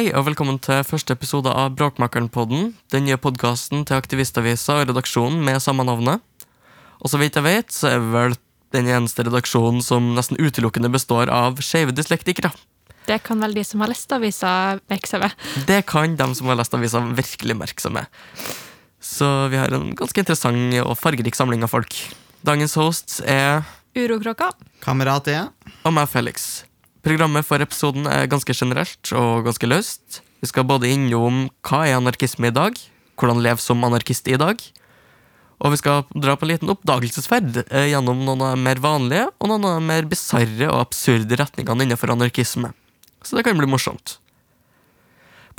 Hei og velkommen til første episode av Bråkmakeren-podden. Den nye podkasten til Aktivistavisa og redaksjonen med samme navnet. Og så vidt jeg vet, så er vi vel den eneste redaksjonen som nesten utelukkende består av skeive dyslektikere. Det kan vel de som har lest avisa, merke seg med. Det kan de som har lest avisa, virkelig merke seg med. Så vi har en ganske interessant og fargerik samling av folk. Dagens host er Urokråka. Kamerat E. og meg, Felix. Programmet for episoden er ganske generelt og ganske løst. Vi skal både innom hva er anarkisme i dag, hvordan leve som anarkist i dag, og vi skal dra på en liten oppdagelsesferd eh, gjennom noen av de mer vanlige og noen av de mer bisarre og absurde retningene innenfor anarkisme. Så det kan bli morsomt.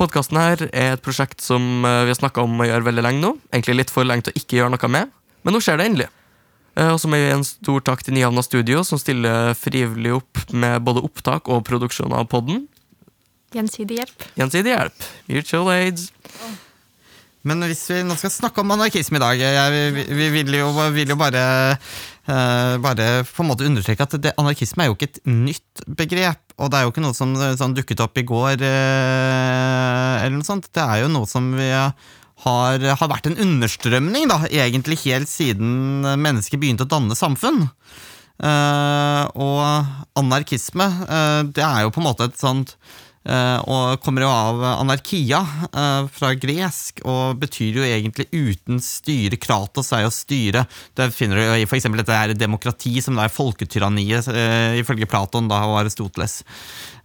Podkasten her er et prosjekt som eh, vi har snakka om å gjøre veldig lenge nå. Egentlig litt for lenge til å ikke gjøre noe med, men nå skjer det endelig. Eh, Og så må jeg gi en stor takk til Nyhavna Studio, som stiller frivillig opp med både opptak og produksjon av podden. Gjensidig hjelp. Gjensidig hjelp. Mutual aids. Men hvis vi nå skal snakke om anarkisme i dag jeg, vi, vi vil, jo, vil jo bare uh, Bare på en måte understreke at det, anarkisme er jo ikke et nytt begrep. Og det er jo ikke noe som sånn, dukket opp i går, uh, eller noe sånt. Det er jo noe som vi har, har vært en understrømning, da, egentlig helt siden mennesker begynte å danne samfunn. Uh, og anarkisme, uh, det er jo på en måte et sånt uh, og kommer jo av anarkia, fra gresk, og betyr jo egentlig uten styre. Kratos er jo styre. Det finner du jo i eksempel dette her demokrati, som det er folketyranniet, ifølge Platon da, og Aristoteles.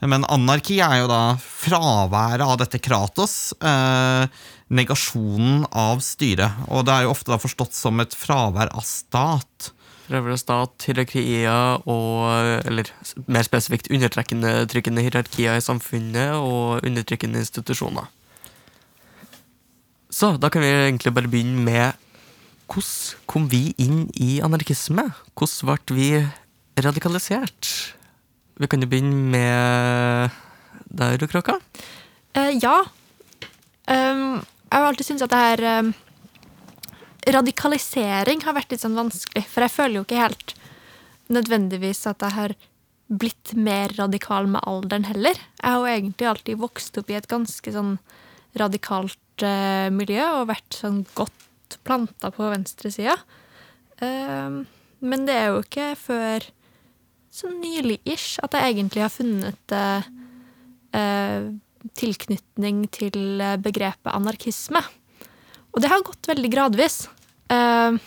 Men anarki er jo da fraværet av dette Kratos. Eh, negasjonen av styret. Og det er jo ofte da forstått som et fravær av stat. Fravær av stat, hierarkier og Eller mer spesifikt undertrykkende trykkende hierarkier i samfunnet og undertrykkende institusjoner. Så da kan vi egentlig bare begynne med hvordan kom vi inn i anarkisme? Hvordan ble vi radikalisert? Vi kan jo begynne med deg, Rukråka. Eh, ja. Um, jeg har alltid syntes at det her um, Radikalisering har vært litt sånn vanskelig, for jeg føler jo ikke helt nødvendigvis at jeg har blitt mer radikal med alderen heller. Jeg har jo egentlig alltid vokst opp i et ganske sånn radikalt uh, miljø og vært sånn godt planta på venstresida. Um, men det er jo ikke før så nylig-ish at jeg egentlig har funnet det eh, tilknytning til eh, begrepet anarkisme. Og det har gått veldig gradvis. Eh,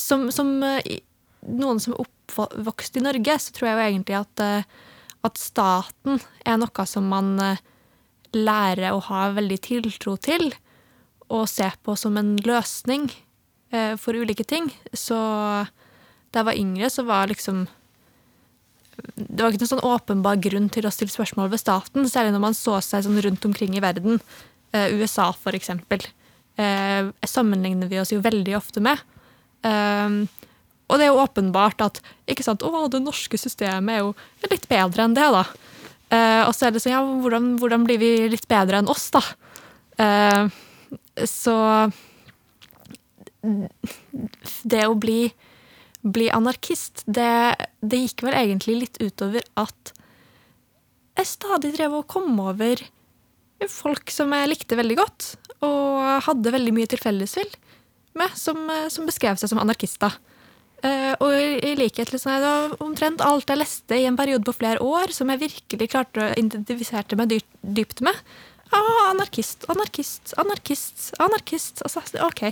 som, som eh, noen som er oppvokst i Norge, så tror jeg jo egentlig at, at staten er noe som man lærer å ha veldig tiltro til, og se på som en løsning for ulike ting. Så da jeg var yngre, så var liksom det var ikke noen sånn åpenbar grunn til å stille spørsmål ved staten, særlig når man så seg sånn rundt omkring i verden. Eh, USA, for eksempel. Eh, sammenligner vi oss jo veldig ofte med. Eh, og det er jo åpenbart at ikke sant, å, det norske systemet er jo litt bedre enn det, da. Eh, og så er det sånn, ja, hvordan, hvordan blir vi litt bedre enn oss, da? Eh, så det å bli bli anarkist, det, det gikk vel egentlig litt utover at jeg stadig drev og kom over folk som jeg likte veldig godt, og hadde veldig mye til felles med, som, som beskrev seg som anarkister. Eh, og i, likhet til sånn, det omtrent alt jeg leste i en periode på flere år, som jeg virkelig klarte å identifisere meg dypt med. Ah, anarkist, anarkist, anarkist, anarkist. Altså, ok.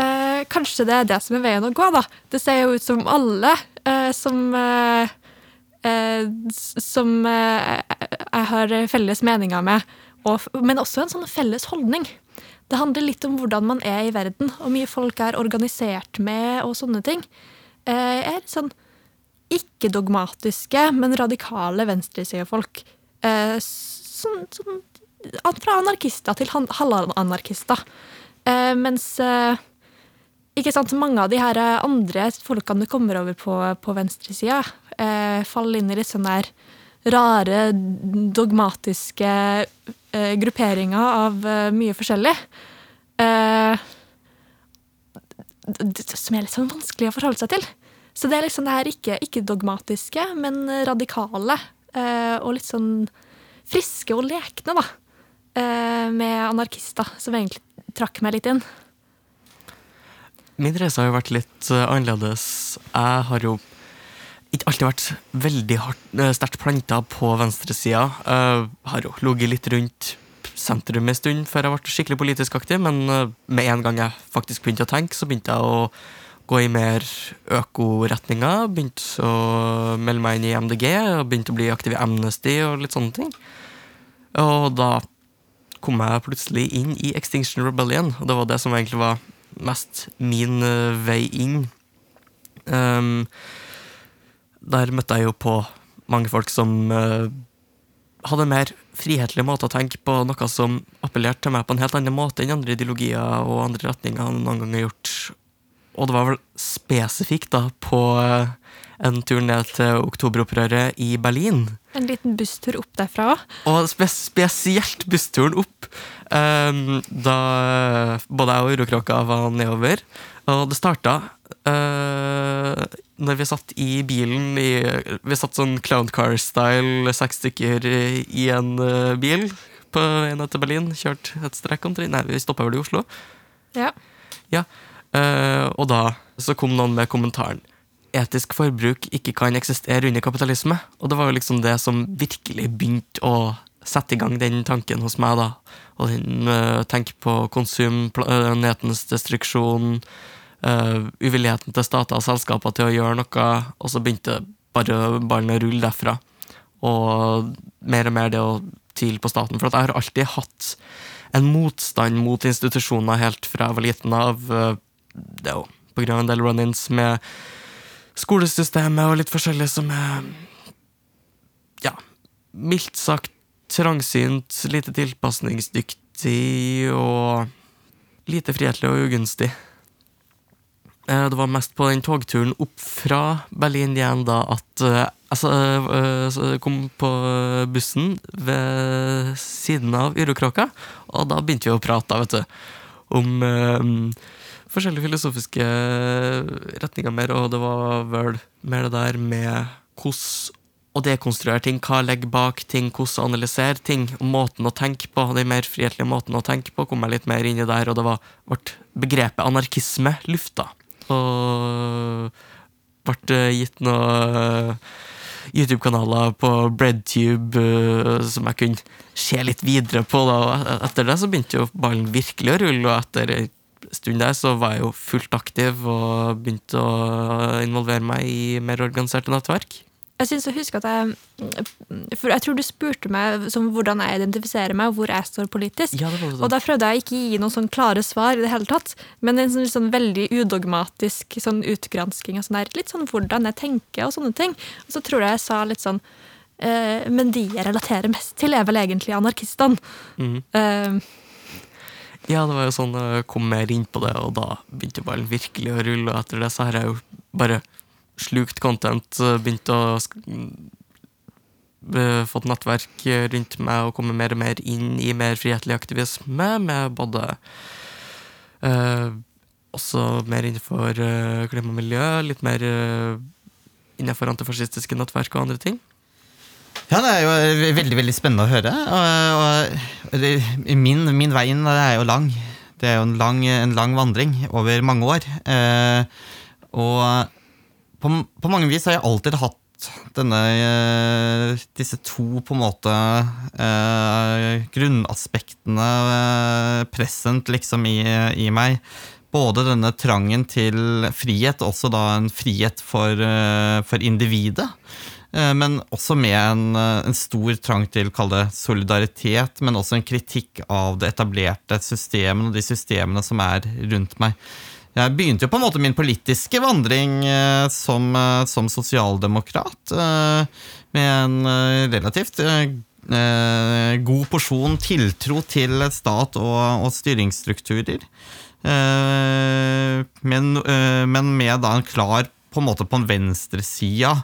Eh, kanskje det er det som er veien å gå, da. Det ser jo ut som alle eh, som eh, eh, Som eh, jeg har felles meninger med, og, men også en sånn felles holdning. Det handler litt om hvordan man er i verden, og mye folk er organisert med, og sånne ting. Eh, er sånn ikke-dogmatiske, men radikale venstresidefolk. Sånn, sånn fra anarkister til halvanarkister. Eh, mens eh, ikke sant, mange av de her eh, andre folkene du kommer over på, på venstresida, eh, faller inn i litt sånne rare, dogmatiske eh, grupperinger av eh, mye forskjellig. Eh, som er litt sånn vanskelig å forholde seg til. Så det er liksom det her ikke, ikke dogmatiske, men radikale. Eh, og litt sånn friske og lekne, da. Eh, med anarkister, som egentlig trakk meg litt inn. Min reise har jo vært litt eh, annerledes. Jeg har jo ikke alltid vært veldig eh, sterkt planta på venstresida. Har jo ligget litt rundt sentrum en stund før jeg ble skikkelig politisk aktiv, men med en gang jeg faktisk begynte å tenke, så begynte jeg å gå i mer økoretninga. Begynte å melde meg inn i MDG, og begynte å bli aktiv i Amnesty og litt sånne ting. Og da kom jeg plutselig inn i Extinction Rebellion, og det var det som egentlig var mest min uh, vei inn. Um, der møtte jeg jo på mange folk som uh, hadde en mer frihetlig måte å tenke på, noe som appellerte til meg på en helt annen måte enn andre ideologier og andre retninger han noen gang har gjort. Og det var vel spesifikt da på eh, en tur ned til oktoberopprøret i Berlin. En liten busstur opp derfra òg. Og spes spesielt bussturen opp, Um, da både jeg og Urokråka var nedover. Og det starta uh, når vi satt i bilen i, Vi satt sånn Clown Car-style, seks stykker i, i en uh, bil på en til Berlin. Kjørt et strekk omtrent. Nei, vi stoppa vel i Oslo. Ja. Ja, Uh, og da så kom noen med kommentaren Etisk forbruk ikke kan eksistere under kapitalisme. Og det var jo liksom det som virkelig begynte å sette i gang den tanken hos meg. da. Og den uh, tenke på konsum, planetens destruksjon, uh, uvilligheten til stater og selskaper til å gjøre noe. Og så begynte bare ballen å rulle derfra. Og mer og mer det å tvile på staten. For jeg har alltid hatt en motstand mot institusjoner helt fra jeg var liten av. Uh, det er jo på grunn av en del run-ins med skolesystemet og litt forskjellig som er ja, mildt sagt trangsynt, lite tilpasningsdyktig og lite frihetlig og ugunstig. Eh, Det var mest på den togturen opp fra Berlin igjen da at eh, altså, eh, jeg kom på bussen ved siden av Urokråka, og da begynte vi å prate, vet du, om forskjellige filosofiske retninger mer, og det var vel mer det der med hvordan å dekonstruere ting, hva legger bak ting, hvordan å analysere ting, og måten å tenke på, den mer frihetlige måten å tenke på, kom jeg litt mer inn i der, og det var, ble begrepet anarkisme lufta. Og ble gitt noen YouTube-kanaler på Breadtube eh, som jeg kunne se litt videre på. Da. Og etter det så begynte jo ballen virkelig å rulle, og etter stund der så var jeg jo fullt aktiv og begynte å involvere meg i mer organiserte nettverk. Jeg synes jeg husker at jeg For jeg tror du spurte meg som hvordan jeg identifiserer meg, og hvor jeg står politisk. Ja, det jo Og da prøvde jeg ikke å gi noen sånn klare svar i det hele tatt, men en sånn, sånn veldig udogmatisk sånn utgransking og sånn der, litt sånn hvordan jeg tenker og sånne ting. Og så tror jeg jeg sa litt sånn eh, Men de jeg relaterer mest til, er vel egentlig anarkistene. Mm. Eh, Ja, det var jo sånn jeg kom mer inn på det, og da begynte ballen virkelig å rulle. Og etter det så har jeg jo bare slukt content, begynt å eh, fått nettverk rundt meg og komme mer og mer inn i mer frihetlig aktivisme, med både eh, også mer innenfor eh, klima og miljø, litt mer eh, innenfor antifascistiske nettverk og andre ting. Ja, det er jo eh, veldig veldig spennende å høre. Og, og min, min vei inn er jo lang. Det er jo en lang, en lang vandring over mange år. Eh, og på, på mange vis har jeg alltid hatt denne, eh, disse to på en måte eh, grunnaspektene eh, present liksom i, i meg. Både denne trangen til frihet, også da en frihet for, eh, for individet. Eh, Men også med en, eh, en stor trang til kall det solidaritet, men også en kritikk av det etablerte systemet og de systemene som er rundt meg. Jeg begynte jo på en måte min politiske vandring eh, som, som sosialdemokrat. med en relativt god porsjon tiltro til stat og, og styringsstrukturer. Men, men med da en klar på en måte på en venstresida,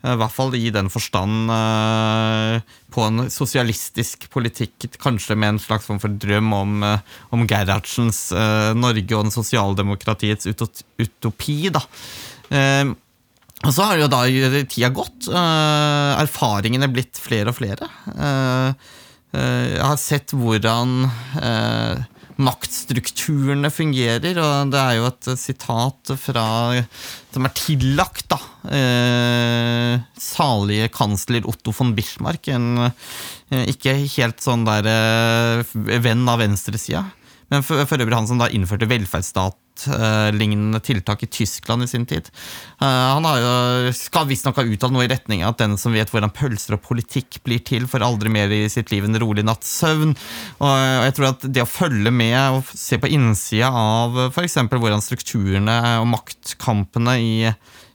i hvert fall i den forstand eh, på en sosialistisk politikk, kanskje med en slags form for drøm om, eh, om Gerhardsens eh, Norge og den sosialdemokratiets utopi. da. Eh, Og så har jo da tida gått. Erfaringene erfaringene blitt flere og flere. Eh, eh, jeg har sett hvordan eh, maktstrukturene fungerer, og det er jo et sitat fra, som er tillagt da, eh, salige kansler Otto von Bismarck, en eh, ikke helt sånn der eh, venn av venstresida, men for, for øvrig han som da innførte velferdsstat-lignende tiltak i Tyskland i sin tid. Eh, han har jo, skal visstnok ha uttalt noe i retning av at den som vet hvordan pølser og politikk blir til, får aldri mer i sitt liv en rolig natts søvn. Og jeg tror at det å følge med og se på innsida av f.eks. hvordan strukturene og maktkampene i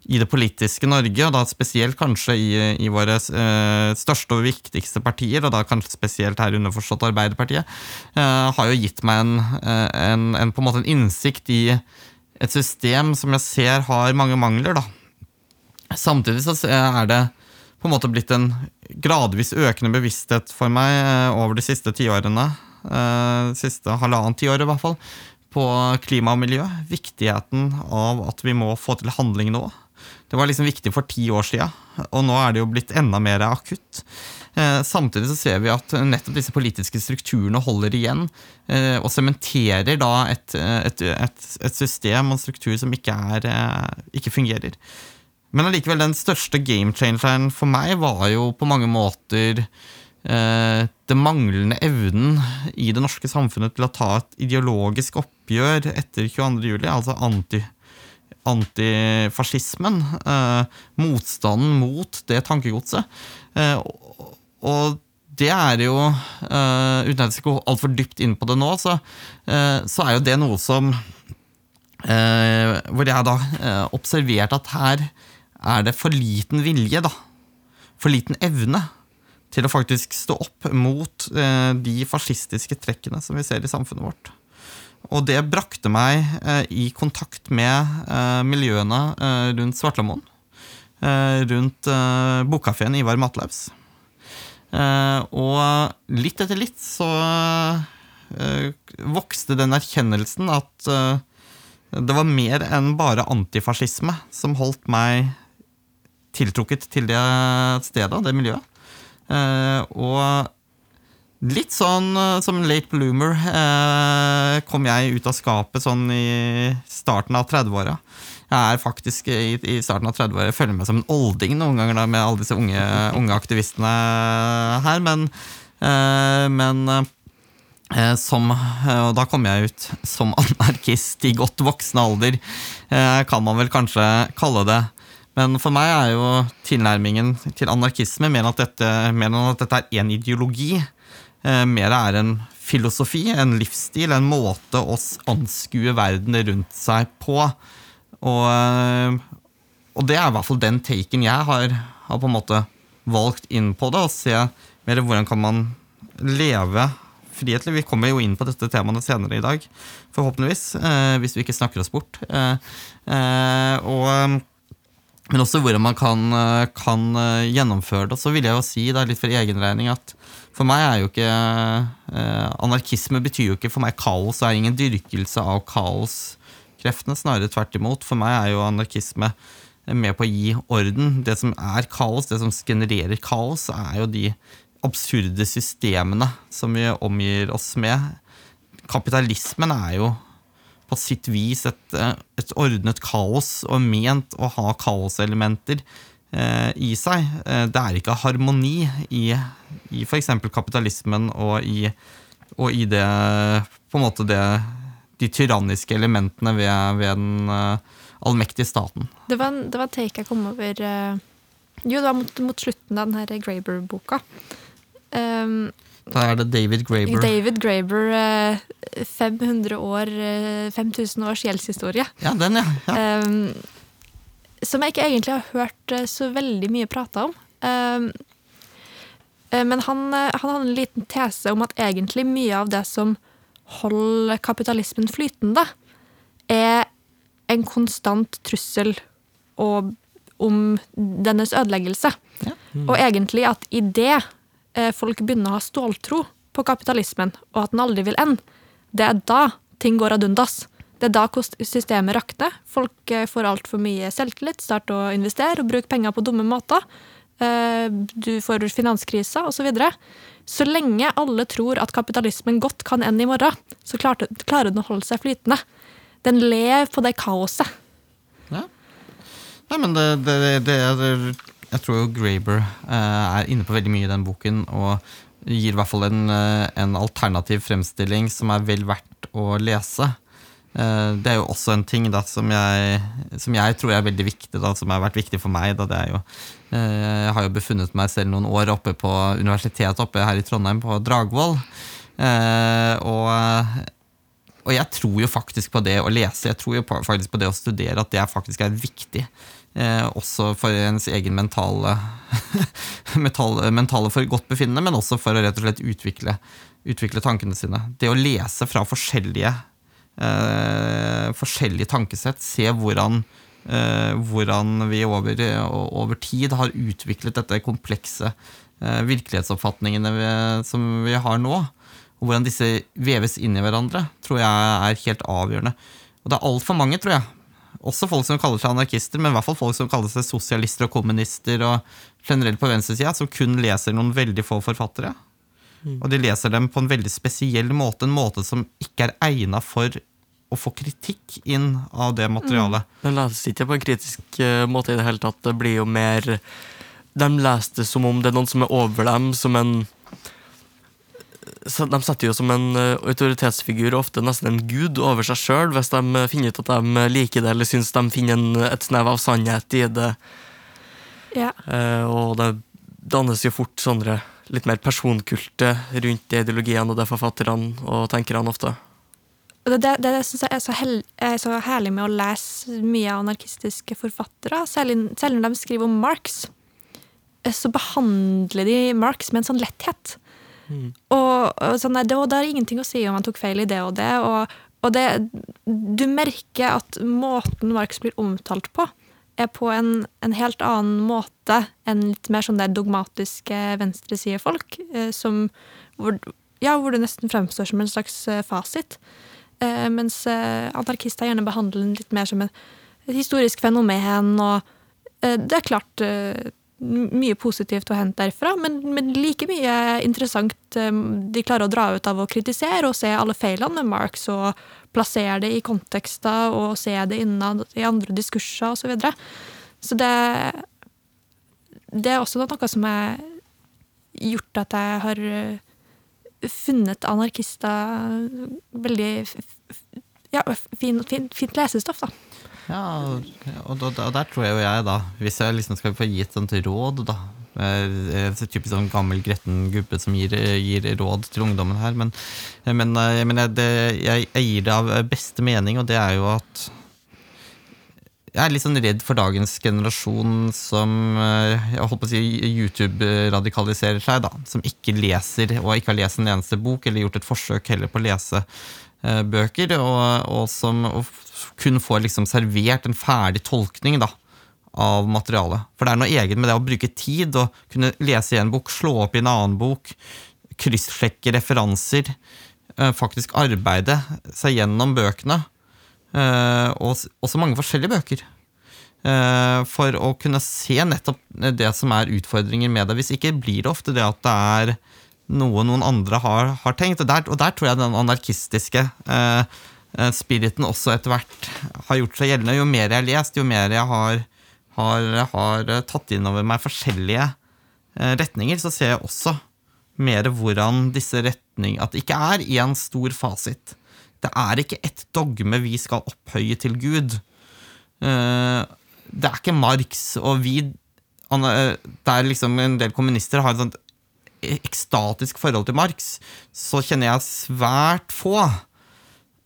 i det politiske Norge, og da spesielt kanskje i, i våre eh, største og viktigste partier, og da kanskje spesielt her underforstått Arbeiderpartiet, eh, har jo gitt meg en, eh, en, en, på en måte en innsikt i et system som jeg ser har mange mangler. da. Samtidig så er det på en måte blitt en gradvis økende bevissthet for meg eh, over de siste tiårene, eh, siste halvannet tiåret i hvert fall, på klima og miljø. Viktigheten av at vi må få til handling nå. Det var liksom viktig for ti år siden, og nå er det jo blitt enda mer akutt. Eh, samtidig så ser vi at nettopp disse politiske strukturene holder igjen eh, og sementerer da et, et, et, et, system og en struktur som ikke, er, eh, ikke fungerer. Men allikevel, den største game changeren for meg var jo på mange måter eh, den manglende evnen i det norske samfunnet til å ta et ideologisk oppgjør etter 22. juli, altså anti antifascismen, eh, motstanden mot det tankegodset. Eh, og det er jo, eh, uten at jeg skal gå altfor dypt inn på det nå, så, så, er jo det noe som Hvor jeg da observerte at her er det for liten vilje, da. For liten evne til å faktisk stå opp mot de fascistiske trekkene som vi ser i samfunnet vårt. Og det brakte meg eh, i kontakt med eh, miljøene eh, rundt Svartlamoen. Rundt eh, bokkafeen Ivar Matlaus. Og litt etter litt så vokste den erkjennelsen at det var mer enn bare antifascisme som holdt meg tiltrukket til det stedet, det miljøet. og Litt sånn uh, som late bloomer eh, kom jeg ut av skapet sånn i starten av 30-åra. Jeg er faktisk i, i starten av 30-åra Jeg føler meg som en olding noen ganger da, med alle disse unge, unge aktivistene her, men, eh, men som, og da kom jeg ut som anarkist i godt voksen alder, kan man vel kanskje kalle det. Men for meg er jo tilnærmingen til anarkisme mer enn at dette, mer enn at dette er én ideologi. Eh, mer er en filosofi, en livsstil, en måte å anskue verden rundt seg på. Og, eh, og det er i hvert fall den taken jeg har, har, på en måte valgt inn på det, og se mer hvordan kan man leve frihetlig. Vi kommer jo inn på dette temaet senere i dag, forhåpentligvis, eh, hvis vi ikke snakker oss bort. Og men også hvordan man kan, kan, gjennomføre det. Og så vil jeg jo si, da, litt for egen regning, at for meg er jo ikke eh, Anarkisme betyr jo ikke for meg kaos. Det er ingen dyrkelse av kaoskreftene, snarere tvert imot. For meg er jo anarkisme med på å gi orden. Det som er kaos, det som genererer kaos, er jo de absurde systemene som vi omgir oss med. Kapitalismen er jo på sitt vis et, et ordnet kaos og ment å ha kaoselementer Eh, i seg. Eh, det er ikke harmoni i, i f.eks. kapitalismen og i, og i, det det, de tyranniske elementene ved, ved den uh, allmektige staten. Det var, det var take jeg kom over Jo, det var mot, mot slutten av denne Graber-boka. Um, da er det David Graber. David Graber, uh, 500 år, 5000 års gjeldshistorie. Ja, den, ja. ja. Um, som jeg ikke egentlig har hørt eh, så veldig mye prata om. Ehm, eh, men han, eh, han, hadde en liten tese om at egentlig mye av det som holder kapitalismen flytende, er en konstant trussel og, om dennes ødeleggelse. Ja. Mm. Og egentlig at idet folk begynner å ha ståltro på kapitalismen, og at den aldri vil ende, det er da ting går ad undas. Det er da systemet rakner. Folk eh, får altfor mye selvtillit, starter å investere og bruke penger på dumme måter. Eh, Du får finanskriser osv. Så, videre. så lenge alle tror at kapitalismen godt kan ende i morgen, så klarer den å holde seg flytende. Den lever på det kaoset. Ja. Nei, men det, det, det, det Jeg tror jo Graeber eh, er inne på veldig mye i den boken, og gir i hvert fall en, en alternativ fremstilling som er vel verdt å lese. Eh, det er jo også en ting da, som, jeg, som jeg tror er veldig viktig, da, som har vært viktig for meg. Da, jo, eh, jeg har jo befunnet meg selv noen år oppe på universitetet oppe her i Trondheim, på Dragvoll. Eh, og og jeg tror jo faktisk på det å lese, jeg tror jo faktisk på det å studere, at det faktisk er viktig. Også for ens egen mentale, mentale for godt befinnende, men også for å rett og slett utvikle, utvikle tankene sine. Det å lese fra forskjellige, eh, forskjellige tankesett, se hvordan, eh, hvordan vi over, over tid har utviklet dette komplekse eh, virkelighetsoppfatningene vi, som vi har nå, og hvordan disse veves inn i hverandre, tror jeg er helt avgjørende. Og det er altfor mange, tror jeg, også folk som kaller seg anarkister, men i hvert fall folk som kaller seg sosialister og kommunister og generelt på venstresida, som kun leser noen veldig få forfattere. Og de leser dem på en veldig spesiell måte, en måte som ikke er egna for å få kritikk inn av det materialet. De leser ikke på en kritisk eh, måte i det hele tatt. Det blir jo mer De leser det som om det er noen som er over dem, som en De setter jo som en autoritetsfigur autoritetsfigur ofte nesten en gud over seg sjøl, hvis de eh, finner ut at de liker det, eller syns de finner en, et snev av sannhet i det. Ja. Eh, og det dannes jo fort sånne litt mer personkulte rundt de ideologiene og de forfatterne og tenkerne ofte. Det, det, det synes jeg er så, hel, er så herlig med å lese mye av anarkistiske forfattere, særlig, særlig når de skriver om Marx. eh, Så behandler de Marx med en sånn letthet. Og, og sånn, nei, det, det har ingenting å si om han tok feil i det og det. Og, og det, du merker at måten Marx blir omtalt på, er på en, en helt annen måte enn litt mer sånn der dogmatiske venstresidefolk, eh, som hvor, ja, hvor det nesten fremstår som en slags eh, fasit. Eh, mens eh, anarkister gjerne behandler den litt mer som en, et historisk fenomen. Og eh, det er klart eh, mye positivt å hente derfra, men, men like mye interessant eh, de klarer å dra ut av å kritisere og se alle feilene med Marx og plassere det i kontekster og se det innad i andre diskurser osv. Så, videre. så det, det er også noe som har gjort at jeg har eh, funnet anarkister veldig ja, fin, fin, fint lesestoff, da. Ja, og, og, og der tror jeg jo jeg, da, hvis jeg liksom skal få gi et sånt råd, da så typisk sånn gammel, gretten gubbe som gir, gir råd til ungdommen her. Men, men, eh, men jeg, det, jeg, jeg gir det av beste mening, og det er jo at jeg er litt sånn redd for dagens generasjon som eh, jeg holdt på å si YouTube-radikaliserer seg, da. Som ikke leser, og ikke har lest en eneste bok, eller gjort et forsøk heller på å lese eh, bøker, og, og som og kun får liksom servert en ferdig tolkning da, av materialet. For det er noe eget med det å bruke tid og kunne lese i en bok, slå opp i en annen bok, kryssjekke referanser, eh, faktisk arbeide seg gjennom bøkene. Eh, og også mange forskjellige bøker. Eh, for å kunne se nettopp det som er utfordringer med det. Hvis ikke blir det ofte det at det er noe noen andre har, har tenkt. Og der, og der tror jeg den anarkistiske eh, eh, spiriten også etter hvert har gjort seg gjeldende. Jo mer jeg har lest, jo mer jeg har, har, har eh, tatt inn over meg forskjellige eh, retninger, så ser jeg også mer hvordan disse retning At det ikke er én stor fasit. Det er ikke ett dogme vi skal opphøye til Gud. Eh, Det er ikke Marx og vi eh, Der liksom en del kommunister har et sånt ekstatisk forhold til Marx, så kjenner jeg svært få,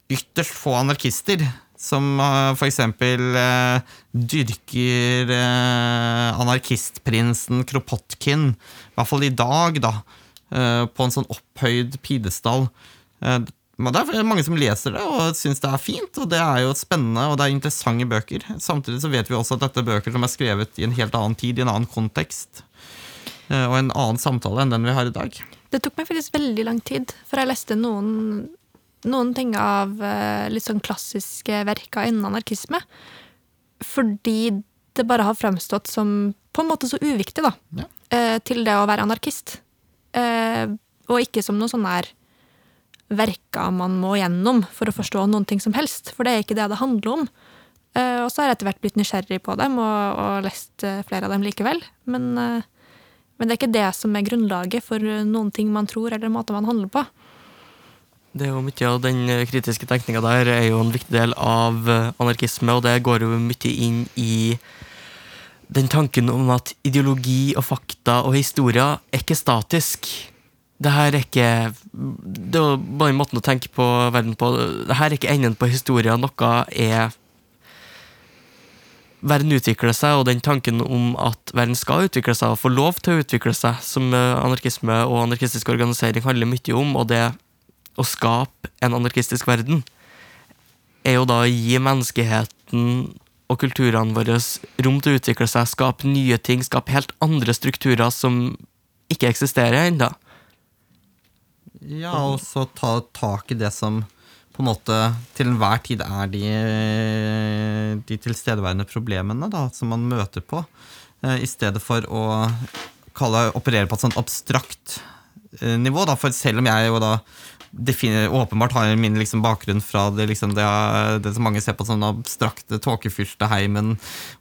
ytterst få anarkister, som f.eks. for eksempel eh, dyrker eh, anarkistprinsen Kropotkin, i hvert fall i dag, da, eh, på en sånn opphøyd pidestall. Eh, men det er mange som leser det og syns det er fint, og det er jo spennende og det er interessante bøker. Samtidig så vet vi også at dette er bøker som er skrevet i en helt annen tid, i en annen kontekst. Eh, Og en annen samtale enn den vi har i dag. Det tok meg faktisk veldig lang tid, for jeg leste noen noen ting av eh, litt sånn klassiske verker innen anarkisme. Fordi det bare har fremstått som på en måte så uviktig, da. Ja. eh, Til det å være anarkist. Og ikke som noen sånne her verker man må gjennom for å forstå noen ting som helst. For det er ikke det det handler om. Og så har jeg etter hvert blitt nysgjerrig på dem og, og lest flere av dem likevel. Men, men det er ikke det som er grunnlaget for eh, noen ting man tror eller måter man handler på. Det er jo Mye av den eh, kritiske tenkninga der er jo en viktig del av eh, anarkisme, og det går jo mye inn i den tanken om at ideologi og fakta og historier er ikke statisk. Det her er ikke Det er bare måten å tenke på verden på. Det her er ikke enden på historien. Noe er Verden utvikler seg, og den tanken om at verden skal utvikle seg og få lov til å utvikle seg, som eh, anarkisme og anarkistisk organisering handler mye om, og det å skape en anarkistisk verden, er jo da å gi menneskeheten og kulturene våre rom til å utvikle seg, skape nye ting, skape helt andre strukturer som ikke eksisterer ennå. Ja, og så ta tak i det som på en måte til enhver tid er de, de tilstedeværende problemene da, som man møter på, eh, i stedet for å kalle, operere på et sånt abstrakt eh, nivå. Da. For selv om jeg jo da åpenbart har min liksom bakgrunn fra det, liksom det, det som mange ser på som den abstrakte tåkefyrsteheimen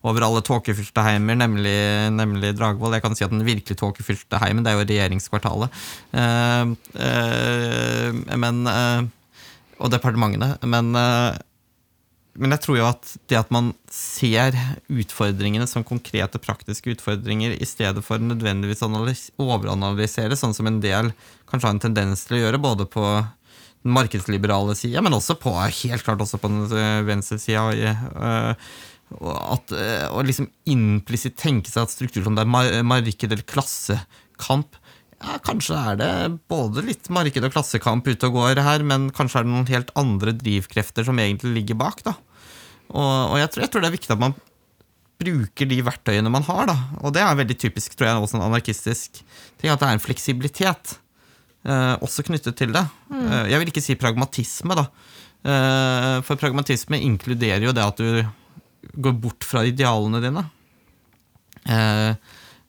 over alle tåkefyrsteheimer, nemlig, nemlig Dragvoll. Jeg kan si at den virkelig tåkefyrsteheimen, det er jo regjeringskvartalet. Uh, uh, men eh, Og departementene. Men, eh, men jeg tror jo at det at man ser utfordringene som konkrete, praktiske utfordringer, i stedet for nødvendigvis å analys- overanalysere, sånn som en del kanskje har en tendens til å gjøre, både på den markedsliberale sida, men også på, helt klart også på den venstresida. venstre sida. At, eh, å liksom implisitt tenke seg at strukturer som det er mar marked eller klassekamp ja, Kanskje er det både litt marked og klassekamp ute og går her, men kanskje er det noen helt andre drivkrefter som egentlig ligger bak. da. Og, og jeg, tror, jeg tror det er viktig at man bruker de verktøyene man har. da. Og det er veldig typisk tror jeg, også en anarkistisk ting, at det er en fleksibilitet eh, også knyttet til det. Mm. jeg vil ikke si pragmatisme, da. Eh, for pragmatisme inkluderer jo det at du går bort fra idealene dine. Eh,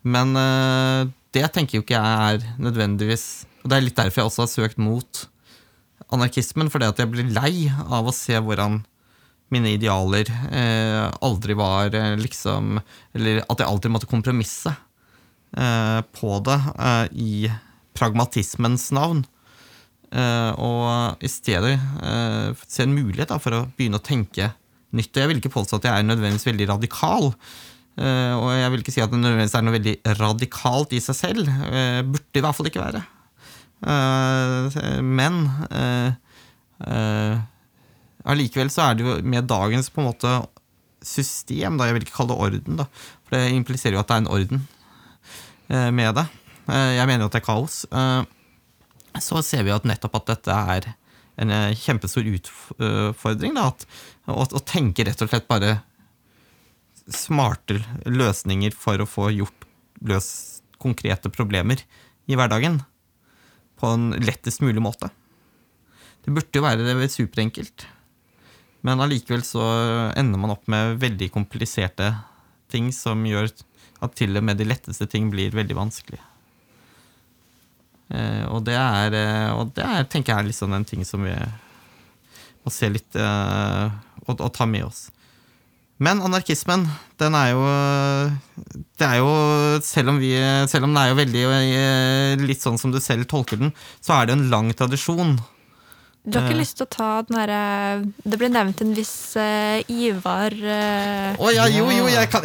men eh, det tenker jo ikke jeg er nødvendigvis Og det er litt derfor jeg også har søkt mot anarkismen, fordi at jeg blir lei av å se hvordan mine idealer eh, aldri var eh, liksom Eller at jeg alltid måtte kompromisse eh, på det eh, i pragmatismens navn. Eh, og i stedet eh, se en mulighet da, for å begynne å tenke nytt. Og jeg vil ikke påstå at jeg er nødvendigvis veldig radikal. Eh, og jeg vil ikke si at det nødvendigvis er noe veldig radikalt i seg selv. Burde burde i hvert fall ikke være. Eh, men eh, eh, allikevel så er det jo med dagens på en måte system, da, jeg vil ikke kalle det orden, da, for det impliserer jo at det er en orden eh, med det. Eh, jeg mener jo at det er kaos. Eh, så ser vi jo nettopp at dette er en eh, kjempestor utfordring. Da, at, å, å tenke rett og slett bare smarte løsninger for å få gjort løs konkrete problemer i hverdagen på en lettest mulig måte. Det burde jo være superenkelt. Men allikevel så ender man opp med veldig kompliserte ting som gjør at til og med de letteste ting blir veldig vanskelig. Eh, og det er, eh, og det er, tenker jeg er liksom en ting som vi må se litt eh, og, og ta med oss. Men anarkismen, den er jo Det er jo Selv om, vi, selv om den er jo veldig eh, litt sånn som du selv tolker den, så er det en lang tradisjon. Du har ikke Eh. lyst til å ta den derre Det ble nevnt en viss uh, Ivar eh, Å ja, jo, jo, jeg kan,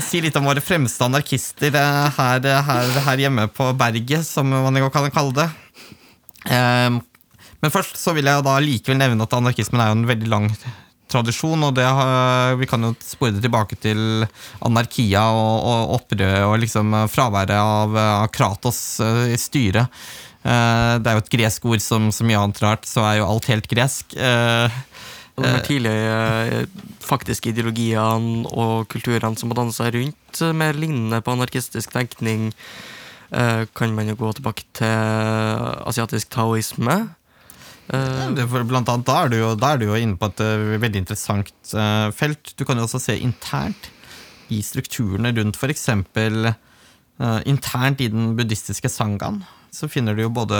si, litt om våre fremste anarkister eh, her, her, her hjemme på berget, som man jo kan kalle det. Um, men først så vil jeg da likevel nevne at anarkismen er jo en veldig lang tradisjon, og det har, vi kan jo spore det tilbake til anarkia og, og opprøret og liksom fraværet av, av Kratos eh, i styret. Eh, det er jo et gresk ord som så mye annet rart, så er jo alt helt gresk. Eh, de tidligere tidlige eh, faktiske ideologiene og kulturene som har seg rundt, eh, mer lignende på anarkistisk tenkning, eh, kan man jo gå tilbake til asiatisk taoisme. Eh, for blant annet, da er jo, da er du jo inne på et eh, veldig interessant eh, felt. Du kan jo også se internt i strukturene rundt f.eks. Uh, internt i den buddhistiske sangaen så finner du jo både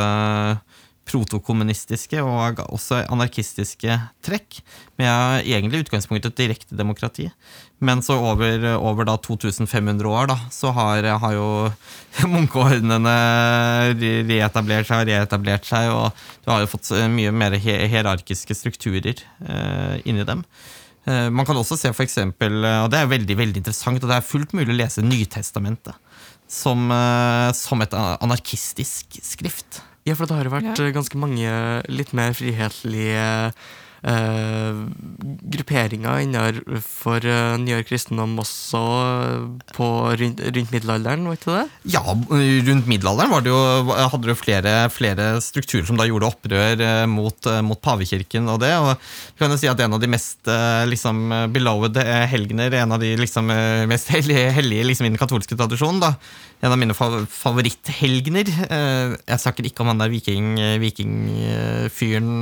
protokommunistiske og også anarkistiske trekk, med egentlig utgangspunkt et direkte demokrati. Men så over, over da 2500 år da, så har, har jo munkeordnene reetablert seg og reetablert seg, og du har jo fått mye mer hierarkiske strukturer eh, inni dem. Eh, man kan også se for eksempel, og det er veldig, veldig interessant, og det er fullt mulig å lese Nytestamentet som, eh, som et anarkistisk skrift. Ja, for det har jo vært Ja. eh, ganske mange litt mer frihetlige eh, grupperinger innenfor uh, nyere kristendom også eh, på rundt, rundt middelalderen, var ikke det? Ja, rundt middelalderen var det jo, hadde du flere, flere strukturer som da gjorde opprør eh, mot, eh, mot pavekirken og det. Og kan jo si at en av de mest eh, liksom, beloved eh, helgener, en av de liksom, eh, mest hellige, hellige liksom, i den katolske tradisjonen, da, en av mine fa- favoritthelgener eh, Jeg snakker ikke om han der viking, vikingfyren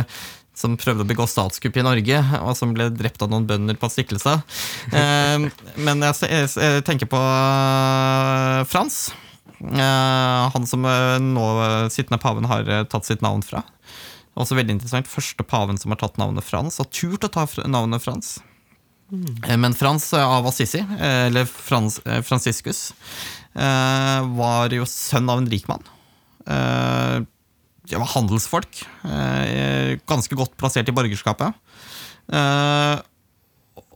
eh, som prøvde å begå statskupp i Norge, og som ble drept av noen bønder på Stiklestad. Eh, men jeg, tenker på eh, Frans. Eh, han som nå sittende paven har tatt sitt navn fra. Også veldig interessant. Første paven som har tatt navnet Frans, har turt å ta navnet Frans. Eh, Men Frans av Assisi, eller Frans, Franciscus, var jo sønn av en rik mann. Det var handelsfolk. eh, Ganske godt plassert i borgerskapet. Eh,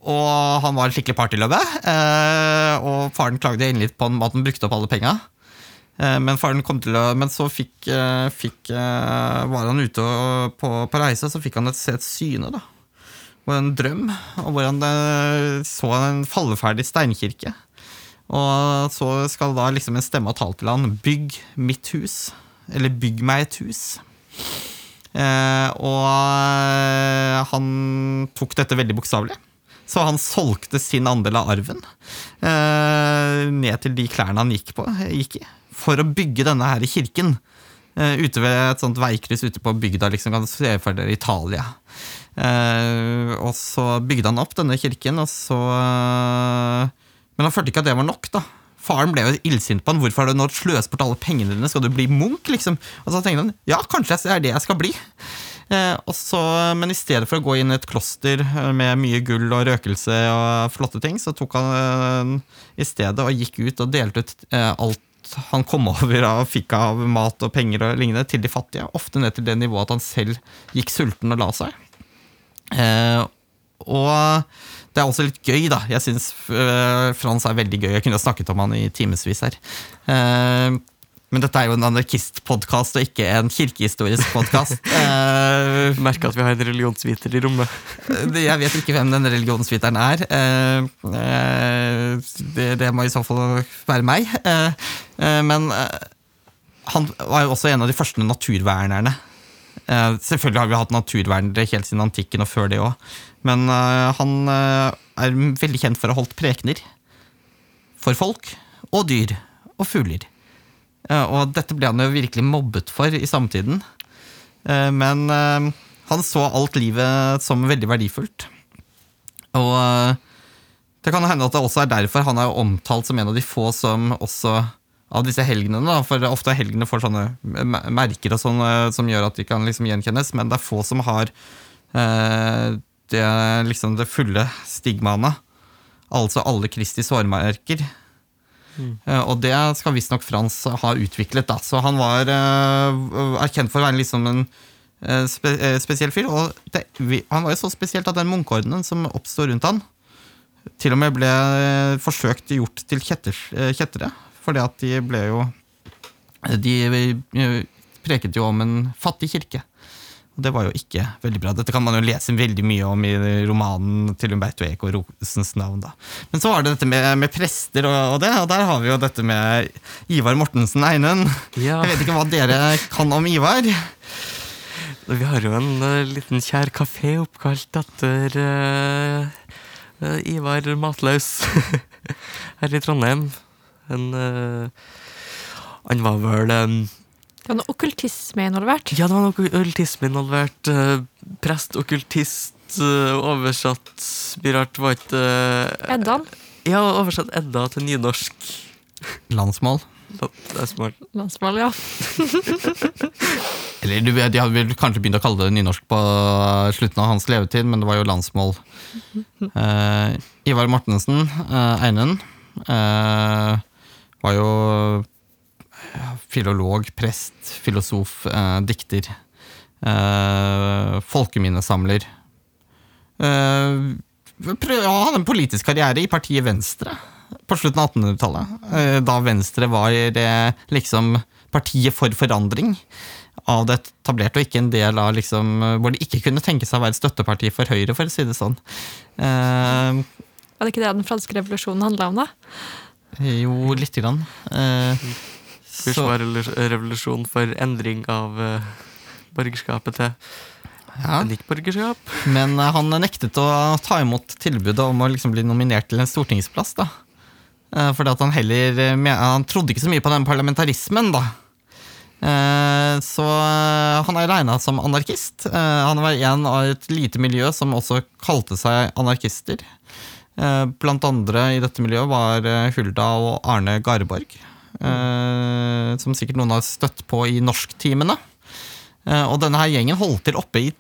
Og han var en skikkelig partyløve. eh, Og faren klagde inn litt på at han brukte opp alle penga. Men, faren kom til å, men så fikk, fikk, var han ute på, på reise, så fikk han et, et syne. da og en drøm, og hvor han så en falleferdig steinkirke. Og så skal da liksom en stemme ha talt til han 'bygg mitt hus', eller 'bygg meg et hus'. Eh, og eh, han tok dette veldig bokstavelig. Så han solgte sin andel av arven eh, ned til de klærne han gikk, på, gikk i, for å bygge denne her kirken. Eh, ute ved et sånt veikryss ute på bygda, liksom, kan se for dere Italia. Eh, og så bygde han opp denne kirken, og så eh, Men han følte ikke at det var nok, da. Faren ble jo illsint på han. Hvorfor har du nå sløst bort alle pengene dine? Skal du bli munk, liksom? Og så tenkte han ja, kanskje det er det jeg skal bli. Eh, og så, men i stedet for å gå inn i et kloster eh, med mye gull og røkelse og flotte ting, så tok han eh, i stedet og gikk ut og delte ut eh, alt han kom over og fikk av mat og penger og lignende til de fattige. Ofte ned til det nivået at han selv gikk sulten og la seg. Eh, og det er også litt gøy, da. Jeg syns eh, Frans er veldig gøy. Jeg kunne snakket om han i timevis her. Eh, men dette er jo en anarkistpodkast og ikke en kirkehistorisk podkast. Eh, Merker at vi har en religionsviter i rommet. det- jeg vet ikke hvem den religionsviteren er. Eh, eh, det, det må i så fall være meg. Eh, eh, men eh, han var jo også en av de første naturvernerne. Eh, selvfølgelig har vi hatt naturvernere helt siden antikken og før det òg. Men eh, han eh, er veldig kjent for å ha holdt prekener. For folk og dyr og fugler. Eh, og dette ble han jo virkelig mobbet for i samtiden. Men han så alt livet som veldig verdifullt. Og det kan hende at det også er derfor han er omtalt som en av de få som også av disse helgenene, for ofte er helgene får sånne merker og sånn, eh, som gjør at de kan liksom gjenkjennes, men det er få som har eh, det, liksom det fulle stigmaene. Altså alle Kristi sårmerker. Mm. og det skal visstnok Frans ha utviklet. Da. Så han var uh, erkjent for å være liksom en eh, spe, eh, spesiell fyr. Og det, vi, han var jo så spesielt at den munkeordenen som oppstod rundt han, til og med ble eh, forsøkt gjort til kjetters, eh, kjettere. Fordi at de ble jo De eh, preket jo om en fattig kirke. Og det var jo ikke veldig bra. Dette kan man jo lese veldig mye om i romanen til Umberto Eco Rosens navn. da. Men så var det dette med, med prester og, og det, og der har vi jo dette med Ivar Mortensen Einund. Ja, Jeg vet ikke hva dere kan om Ivar. Vi har jo en uh, liten kjær kafé oppkalt etter uh, eh, Ivar Matlaus her i Trondheim. En eh, Han var vel um, Det var noe okkultisme involvert. Ja, det var noe okkultisme involvert. Uh, prest, okkultist, uh, oversatt mye rart. Var ikke uh, Eddan. Ja, oversatt Edda til nynorsk. Landsmål. Det er. Landsmål, ja. Eller du vet, De hadde vel kanskje begynt å kalle det nynorsk på slutten av hans levetid, men det var jo landsmål. Uh, Ivar Mortensen, uh, Einund, uh, var jo filolog, prest, filosof, eh, dikter. Eh, folkeminnesamler. Eh, prøv- ja, han hadde en politisk karriere i partiet Venstre på slutten av 1800-tallet. eh, Da Venstre var det liksom partiet for forandring av det etablerte, og ikke en del av liksom, hvor de ikke kunne tenke seg å være støtteparti for Høyre, for å si det sånn. Eh, Var det ikke det den franske revolusjonen handla om, da? jo, lite grann. Bursdagsrevolusjon for endring av uh, borgerskapet til ja. nytt borgerskap. Men uh, han nektet å ta imot tilbudet om å liksom bli nominert til en stortingsplass. da. Uh, Fordi at han heller Han trodde ikke så mye på den parlamentarismen, da. Så han er regna som anarkist. Han var en av et lite miljø som også kalte seg anarkister. Blant andre i dette miljøet var Hulda og Arne Garborg. Eh, Som sikkert noen har støtt på i norsktimene. Eh, Og denne her gjengen holdt til oppe i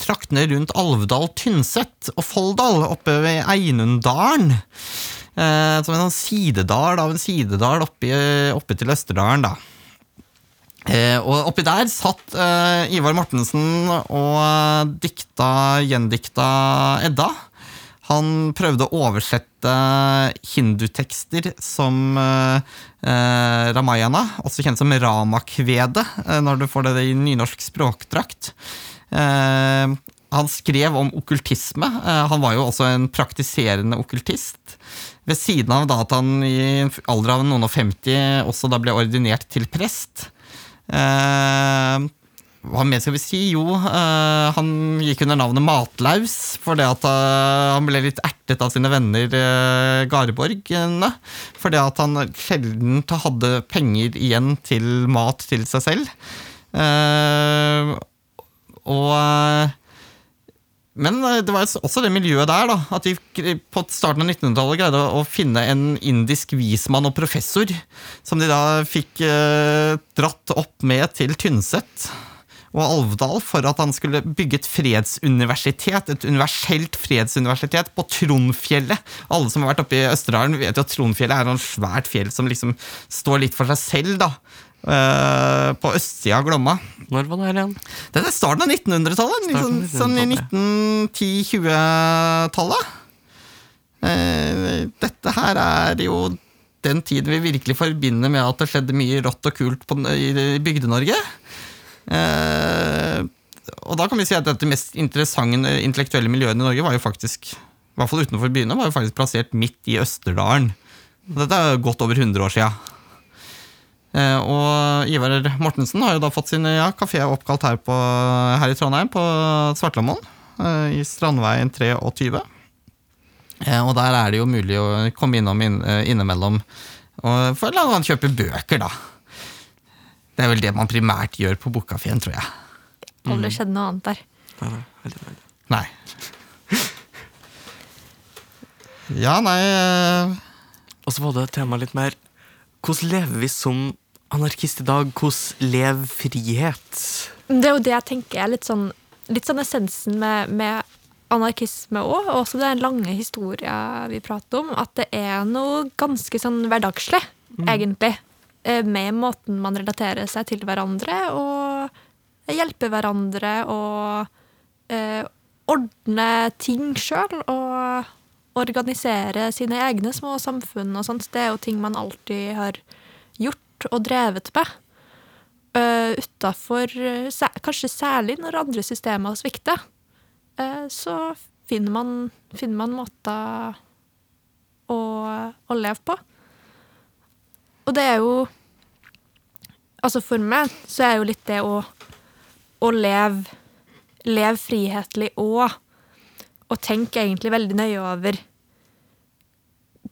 traktene rundt Alvdal, Tynset og Folldal, oppe ved Einunddalen. Eh, som en sånn sidedal av en sidedal oppe, oppe til Østerdalen, da. Eh, og oppi der satt eh, Ivar Mortensen og dikta, gjendikta Edda. Han prøvde å oversette hindutekster som eh, eh, Ramayana, også kjent som Ramakvedet, eh, når du får det i nynorsk språkdrakt. Eh, han skrev om okkultisme. Eh, han var jo også en praktiserende okkultist. Ved siden av at han i alder av noen og 50 også da ble ordinert til prest. Eh, hva mer skal vi si? Jo, uh, han gikk under navnet Matlaus fordi at uh, han ble litt ertet av sine venner uh, Garborgene. Fordi at han sjelden hadde penger igjen til mat til seg selv. Eh, og eh, men eh, det var også det miljøet der, da. At de på starten av 1900-tallet greide å finne en indisk vismann og professor, som de da fikk eh, dratt opp med til Tynset og Alvdal for at han skulle bygge et fredsuniversitet, et universelt fredsuniversitet på Trondfjellet. Alle som har vært oppe i Østerdalen, vet jo at Trondfjellet er et svært fjell som liksom står litt for seg selv, da. Uh, på østsida av Glomma. Når var det her igjen? Det er starten av 1900-tallet. Starten Sånn, sånn i 1910-20-tallet. Uh, dette her er jo den tiden vi virkelig forbinder med at det skjedde mye rått og kult på, i i Bygde-Norge. Eh, og da kan vi si at dette mest interessante intellektuelle miljøet i Norge var jo faktisk, i hvert fall utenfor byene, var jo faktisk plassert midt i Østerdalen. Dette er godt over 100 år sia. Eh, og Ivar Mortensen har jo da fått sin ja, kafé oppkalt her, på, her i Trondheim, på Svartlamoen. eh, I Strandveien 23. Eh, og der er det jo mulig å komme innom inn, innimellom og for la han kjøpe bøker, da. Det er vel det man primært gjør på bokkafeen, tror jeg. Aldri skjedd noe annet der. Nei, Veldig, veldig. Nei. Ja, nei eh, Og så var det temaet tema litt mer Hvordan lever vi som anarkist i dag? Hvordan lever frihet? Det er jo det jeg tenker er litt sånn, litt sånn essensen med, med anarkisme òg, og også den lange historien vi prater om, at det er noe ganske sånn hverdagslig, egentlig. Eh, Med måten man relaterer seg til hverandre, og hjelper hverandre, og eh, ordne ting sjøl, og organisere sine egne små samfunn og sånt. Det er jo ting man alltid har gjort og drevet med uh, utafor Kanskje særlig når andre systemer svikter. Uh, så finner man, finner man måter å, å leve på. Og det er jo Altså for meg så er jo litt det å, å leve, leve frihetlig òg. Og tenke egentlig veldig nøye over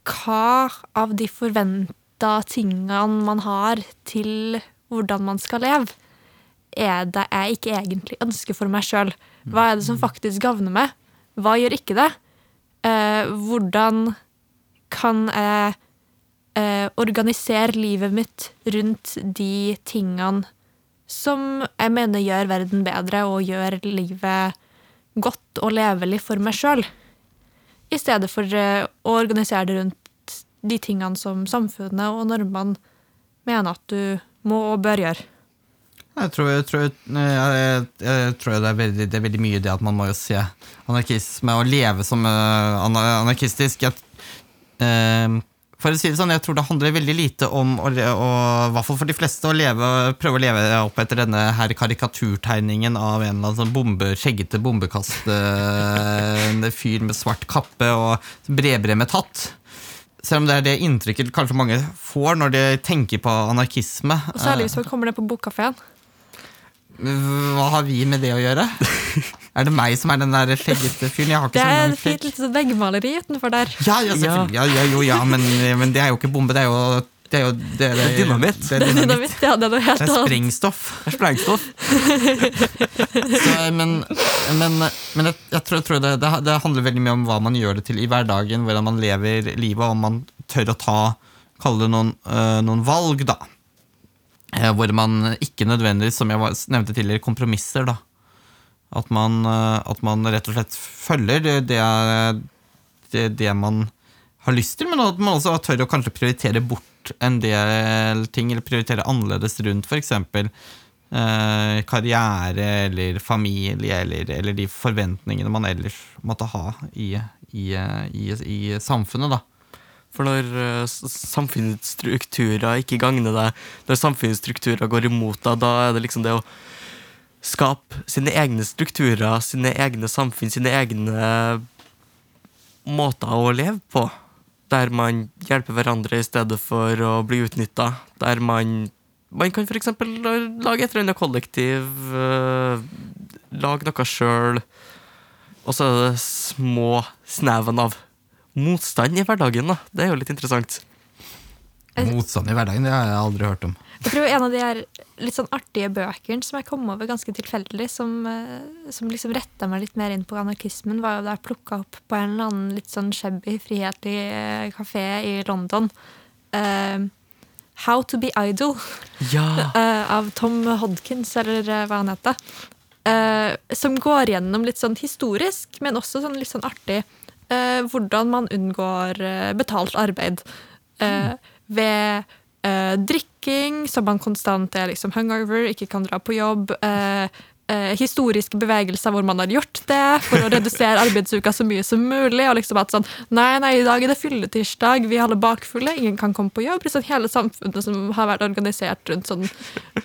hva av de forventa tingene man har til hvordan man skal leve, er det jeg ikke egentlig ønsker for meg sjøl? Hva er det som faktisk gagner meg? Hva gjør ikke det? Eh, hvordan kan jeg eh, organisere livet mitt rundt de tingene som jeg mener gjør verden bedre og gjør livet godt og levelig for meg sjøl? I stedet for eh, å organisere det rundt de tingene som samfunnet og normene mener at du må og bør gjøre. Jeg tror, jeg, tror, jeg, jeg, jeg tror det, er veldig, det er veldig mye det at man må jo se anarkisme og leve som eh, anarkistisk. Jeg, eh, for å si det sånn, jeg tror det handler veldig lite om, å, le- å, i hvert for de fleste, å leve, prøve å leve opp etter denne her karikaturtegningen av en eller annen sånn bombe, skjeggete bombekastende fyr med svart kappe og bredbremmet hatt. Selv om det er det inntrykket kanskje mange får når de tenker på anarkisme. Og særlig hvis man kommer ned på bokkafeen. Hva har vi med det å gjøre? Er det meg som er den der feggete fyren? Jeg har Det ikke er sånn et fint lite veggmaleri utenfor der. Ja, ja, selvfølgelig. Ja, ja, jo, ja, men, men det er jo ikke bombe. Det er jo Det er, jo, det, det, Det er dynamitt. Det er, dynamitt. Ja, det er noe helt Det er sprengstoff. Det er sprengstoff. Så, men men, men jeg, jeg tror, jeg tror det, det, det handler veldig mye om hva man gjør det til i hverdagen, hvordan man lever livet, og om man tør å ta Kalle det noen, øh, noen valg, da. Eh, hvor man ikke nødvendigvis, som jeg var, nevnte tidligere, kompromisser, da. At man, øh, at man rett og slett følger det, det, det, det man har lyst til, men at man også tør å kanskje prioritere bort en del ting, eller prioritere annerledes rundt f.eks. Eh, karriere eller familie, eller, eller de forventningene man ellers måtte ha i, i, i, i samfunnet. da. For når eh, samfunnsstrukturer ikke gagner deg, når samfunnsstrukturer går imot deg, da er det liksom det å skape sine egne strukturer, sine egne samfunn, sine egne måter å leve på. Der man hjelper hverandre i stedet for å bli utnytta. Der man Man kan f.eks. lage et eller annet kollektiv, øh, lage noe sjøl. Og så er det små sneven av motstand i hverdagen. da. Det er jo litt interessant. Motstand i hverdagen, det har jeg aldri hørt om. Jeg tror en av de her litt sånn artige bøkene som jeg kom over ganske tilfeldig, som, eh, som liksom retta meg litt mer inn på anarkismen, var jo da jeg plukka opp på en eller annen litt sånn shabby, frihetlig kafé i London. Uh, How to be idle Ja! uh, av Tom Hodkins, eller eh, hva han heter. Uh, som går gjennom litt sånn historisk, men også sånn litt sånn artig, eh, hvordan man unngår eh, betalt arbeid. mm. ved eh, drikking, som man konstant er liksom hungover, ikke kan dra på jobb. eh, eh, historiske bevegelser hvor man har gjort det for å redusere arbeidsuka så mye som mulig. Og liksom at sånn Nei, nei, i dag er det fylletirsdag, vi er alle bakfulle, ingen kan komme på jobb. Liksom hele samfunnet som har vært organisert rundt sånn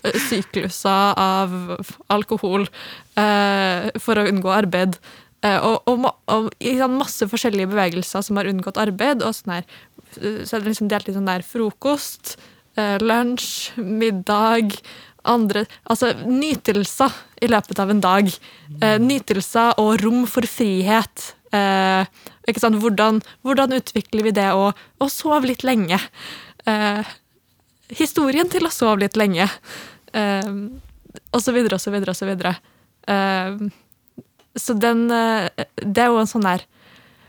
eh, sykluser av alkohol eh, for å unngå arbeid. Eh, og, og, og i sånn masse forskjellige bevegelser som har unngått arbeid. og sånn her, Så er det liksom delt i sånn der frokost, lunsj, middag andre, altså Nytelser i løpet av en dag. Eh, nytelser og rom for frihet. Eh, ikke? Hvordan, hvordan utvikler vi det å, å sove litt lenge? Eh, historien til å sove litt lenge. Eh, og så videre og så videre og så videre. Eh, så den eh, Det er jo en sånn der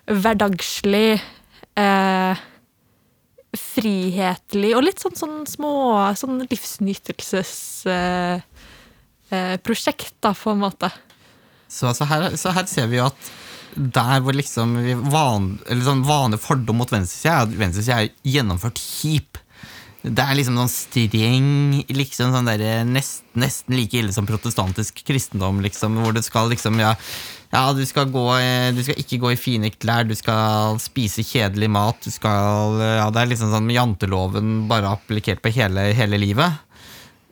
hverdagslig eh, frihetlig og litt sånn, sånn små sånn livsnytelsesprosjekt, prosjekt da, på en måte. Så, så, her, så her ser vi jo at der hvor liksom van, sånn vanlig fordom mot venstresida er at venstresida er gjennomført kjip. Det er liksom sånn streng, liksom sånn der, nest, nesten like ille som protestantisk kristendom, liksom, hvor det skal liksom, ja, ja du, skal gå, eh, du skal ikke gå i fine klær, du skal spise kjedelig mat, du skal Ja, det er liksom sånn janteloven bare applikert på hele, hele livet.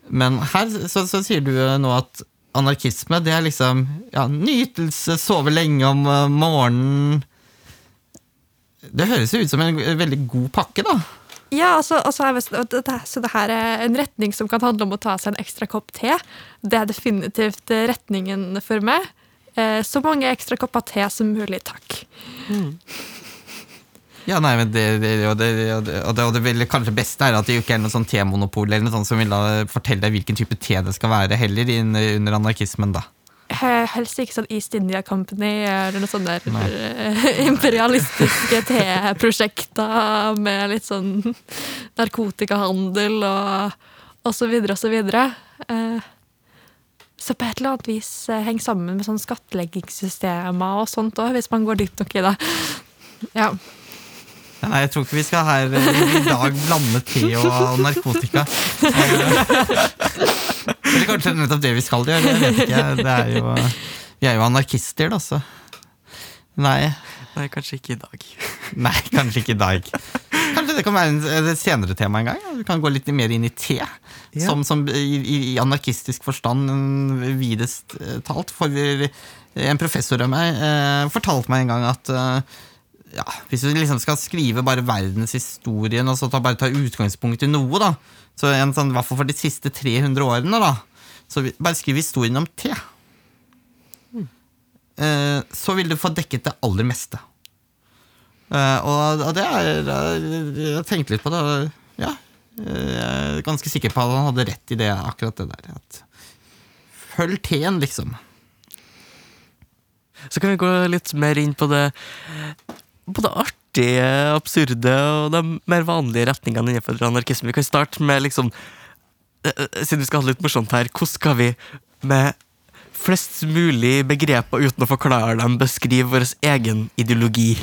Men her så, så sier du eh, nå at anarkisme, det er liksom ja, nytelse, sove lenge om eh, morgenen Det høres jo ut som en veldig god pakke, da. Ja, altså, altså Så det her er en retning som kan handle om å ta seg en ekstra kopp te. Det er definitivt retningen for meg. Eh, så mange ekstra kopper te som mulig, takk. Ja, nei, men det, det, og det, og det, og det, og det kanskje beste er at det ikke er noe sånn temonopol eller noe sånt som vil da fortelle deg hvilken type te det skal være, heller under anarkismen, da. Helst ikke sånn East India Company eller noe sånne eh, imperialistiske teprosjekter med litt sånn narkotikahandel og, og så videre og så videre. Eh, Så på et eller annet vis eh, henger sammen med sånn skattleggingssystemer og sånt òg, hvis man går dypt nok i det. Ja. Nei, jeg tror ikke vi skal her eh, i dag blande te og narkotika. Eller kanskje det nettopp det vi skal gjøre, jeg vet ikke. Det er jo, vi er jo anarkister, da, så Nei, Nei, kanskje ikke i dag. nei, kanskje ikke i dag. Kanskje det kan være et senere tema en gang? Vi kan gå litt mer inn i te. Ja. Som, som i, i anarkistisk forstand mm, videst eh, talt. For en professor av meg eh, fortalte meg en gang at eh, ja, hvis du liksom skal skrive bare verdenshistorien og så ta, bare ta utgangspunkt i noe, da, så en sånn, i hvert fall for de siste 300 årene, da, så bare skriv historien om te. Eh, så vil du få dekket det aller meste. Eh, og, det er Jeg tenkte litt på det. Ja, jeg er ganske sikker på at han hadde rett i det, akkurat det der. Følg teen, liksom. Så kan vi gå litt mer inn på det På det artige, absurde og de mer vanlige retningene innenfor anarkisme. Vi kan starte med liksom eh, eh, Siden vi skal ha det litt morsomt her, hvordan skal vi med flest mulig begreper uten å forklare dem, beskrive vår egen ideologi?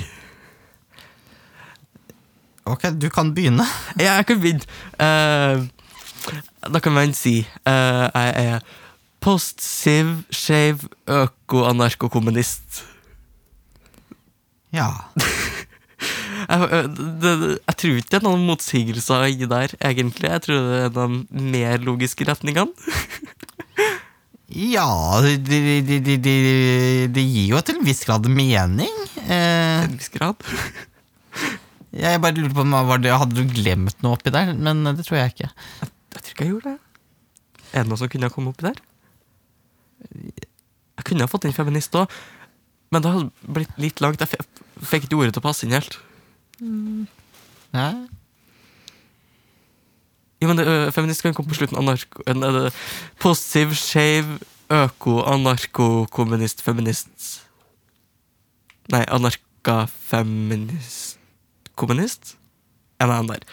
Ok, du kan begynne. Ja, jeg kan begynne. Uh, da kan man si uh, jeg er post-siv, skeiv, øko-anarkokommunist. Ja. Jeg, øh, det, jeg tror ikke det er noen motsigelser i der, egentlig. Jeg tror det er de mer logiske retningene. Ja, det de, de, de, gir jo til en viss grad mening. Eh, en viss grad. Jeg bare lurte på om var det, Hadde du glemt noe oppi der? Men det tror jeg ikke. Jeg tror ikke jeg gjorde det. Er det noe som kunne ha kommet oppi der? Jeg kunne ha fått inn feminist òg, men det hadde blitt litt langt. Jeg fikk ikke ordet til å passe inn helt. Nei? Jo, men det, ø, Feminist kan komme på slutten. Anarko, en, det- Positiv, skeiv, øko, anarko, kommunist, feminist Nei, anarka-feminist Kommunist? En dem der.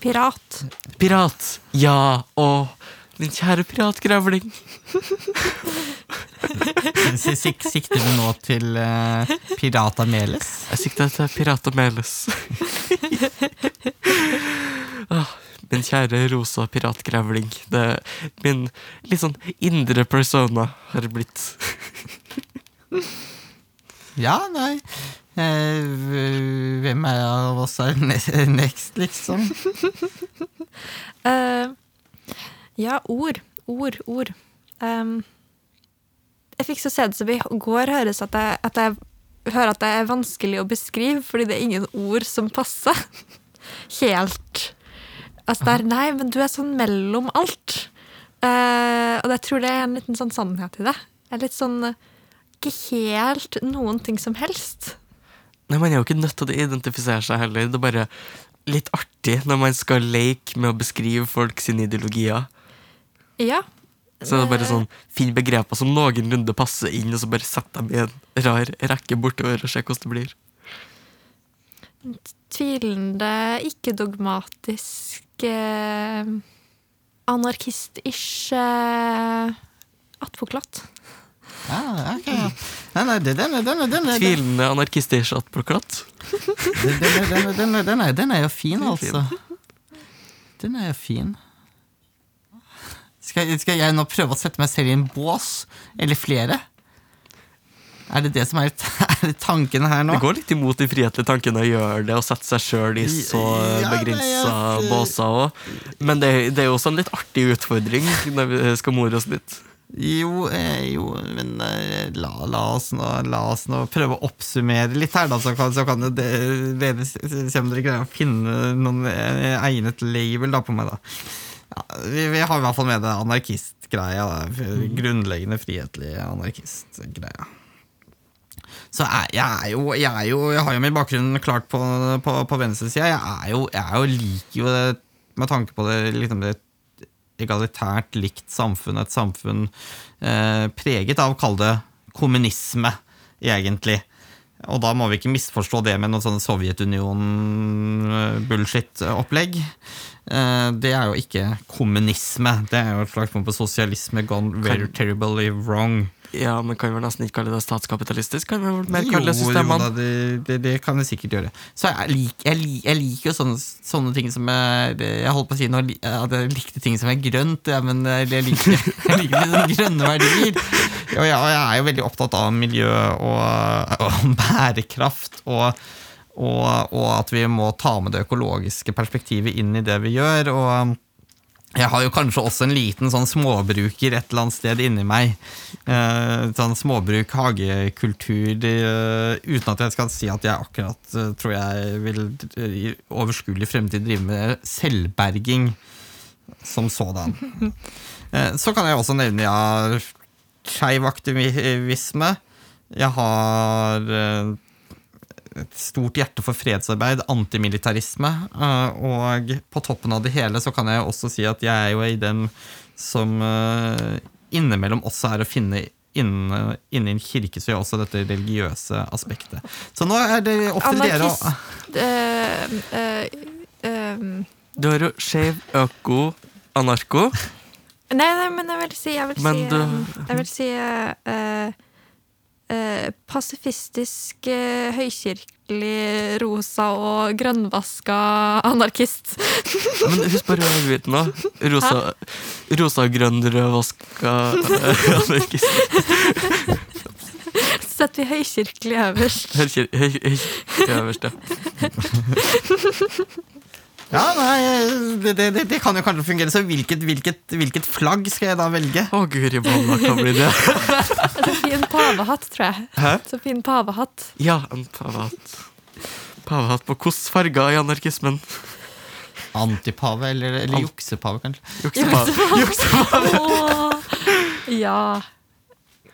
Pirat. Pirat! Ja! Å, min kjære piratgrevling. Sik sik sikter du nå til uh, Pirata Meles? Jeg sikter til Pirata Meles. Åh, min kjære rosa piratgrevling. Det Min litt sånn indre persona har blitt. Ja, nei. Eh, hvem er av oss er next, liksom? uh, ja, ord. Ord, ord. Um, jeg fikk så som i går høres at jeg, at jeg hører at det er vanskelig å beskrive, fordi det er ingen ord som passer. Helt. Altså der, nei, men du er sånn mellom alt. Uh, og jeg tror det er en liten sånn sannhet i det. Jeg er litt sånn Ikke helt noen ting som helst. Nei, Man er jo ikke nødt til å identifisere seg heller. Det er bare litt artig når man skal leke med å beskrive folk sine ideologier. Ja. Så det er bare sånn Finn begreper som noenlunde passer inn, og så bare sett dem i en rar rekke bortover og se hvordan det blir. tvilende, ikke-dogmatisk, eh, anarkist-ish eh, attpåklatt. Ja, ok. Nei, nei, det- den, er- den, er- den, er- den, Tvilende anarkistisk attpåklatt. den, den, den, den, den, er, den er jo fin, Den altså. Den er jo fin. Skal, skal jeg nå prøve å sette meg selv i en bås? Eller flere? Er det det som er, er det tanken her nå? Det går litt imot de frihetlige tankene å gjøre det og sette seg sjøl i så Ja, begrensa nei, båser òg. Men det, det er jo også en litt artig utfordring når vi skal more oss litt. Jo, eh, jo men eh, la, la, oss nå, la oss nå prøve å oppsummere litt her, da, så kan, så kan jo det- dere se om dere greier å finne noen eh, egnet label da, på meg. da. Ja, vi, vi har i hvert fall med det anarkistgreia. Grunnleggende frihetlig anarkistgreia. så jeg, jeg er jo Jeg, er jo, jeg har jo min bakgrunn klart på, på, på venstresida. Jeg er jo, jeg er jo liker jo det med tanke på det, liksom det egalitært likt samfunn, et samfunn eh, preget av, kall det, kommunisme, egentlig. Og da må vi ikke misforstå det med noe sånn Sovjetunionen-bullshit-opplegg. Eh, det er jo ikke kommunisme. Det er jo et slags form for sosialisme gone very terribly wrong. Ja, men kan vel nesten ikke kalle det statskapitalistisk? Kan vel mer Jo, kalle det jo da, det, det, kan vi sikkert gjøre. Så jeg, lik, jeg, lik, jeg liker jo sånne, sånne ting som er Jeg holdt på å si nå, at jeg likte ting som er grønt, ja, men jeg liker, jeg liker grønne verdier. Og jeg, og jeg er jo veldig opptatt av miljø og, og bærekraft. Og, og, og at vi må ta med det økologiske perspektivet inn i det vi gjør. og jeg har jo kanskje også en liten sånn småbruker et eller annet sted inni meg. Eh, sånn småbruk, hagekultur, eh, uten at jeg skal si at jeg akkurat eh, tror jeg vil i overskuelig fremtid drive med selvberging som sådan. Eh, så kan jeg også nevne ja, skeiv aktivisme. Jeg har eh, et stort hjerte for fredsarbeid, antimilitarisme. eh, Og på toppen av det hele så kan jeg også si at jeg er jo i den som eh, innimellom også er å finne Innen, inne en kirke, så gjør også dette religiøse aspektet. Så nå er det opp til dere å eh, Du har jo skeiv, øko, anarko. Nei, nei, men jeg vil si Jeg vil Men si, du- jeg vil si eh, eh, pasifistisk, eh, høykirkelig, rosa og grønnvaska anarkist. Ja, Men husk på rødhvit nå. Rosa, rosa grønn, rødvaska anarkist. Setter vi høykirkelig øverst. Høykir- høy- høy- Øverst, ja. Ja, nei, det, det, det, kan jo kanskje fungere. Så hvilket, hvilket, hvilket flagg skal jeg da velge? Å, guri malla, hva blir det? Så fin pavehatt, tror jeg. Hæ? Så fin pavehatt. Ja, en pavehatt. Pavehatt på hvilke farger i anarkismen? Antipave eller, eller juksepave, kanskje? Juksepave. Juksepave. oh, ja.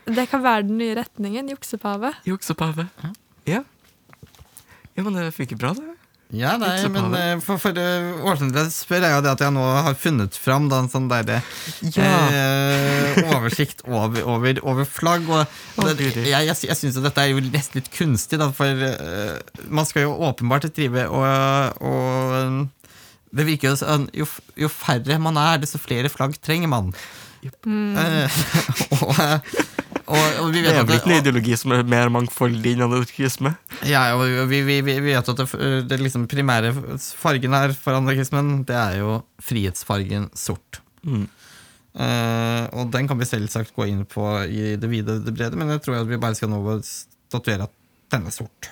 Det kan være den nye retningen. Juksepave. Juksepave. Ja. Ja, men det funker bra, det. Ja, nei, men eh, for, for uh, årsaken jeg spør, er jo det at jeg nå har funnet fram da, en sånn der, Ja. eh, oversikt over, over, over flagg. Og, og det, jeg jeg, jeg syns jo dette er jo nesten litt kunstig, da, for eh, man skal jo åpenbart drive og, og Det virker jo sånn jo, jo færre man er, desto flere flagg trenger man. Eh, og, og, og vi Det er vel ikke en ideologi som er mer mangfoldig enn anarkisme? ja, og vi, vi, vi vi vet at det, det liksom primære fargen her for anarkismen, det er jo frihetsfargen sort. Mm. Uh, og den kan vi selvsagt gå inn på i det vide det brede, men jeg tror at vi bare skal nå statuere at den er sort.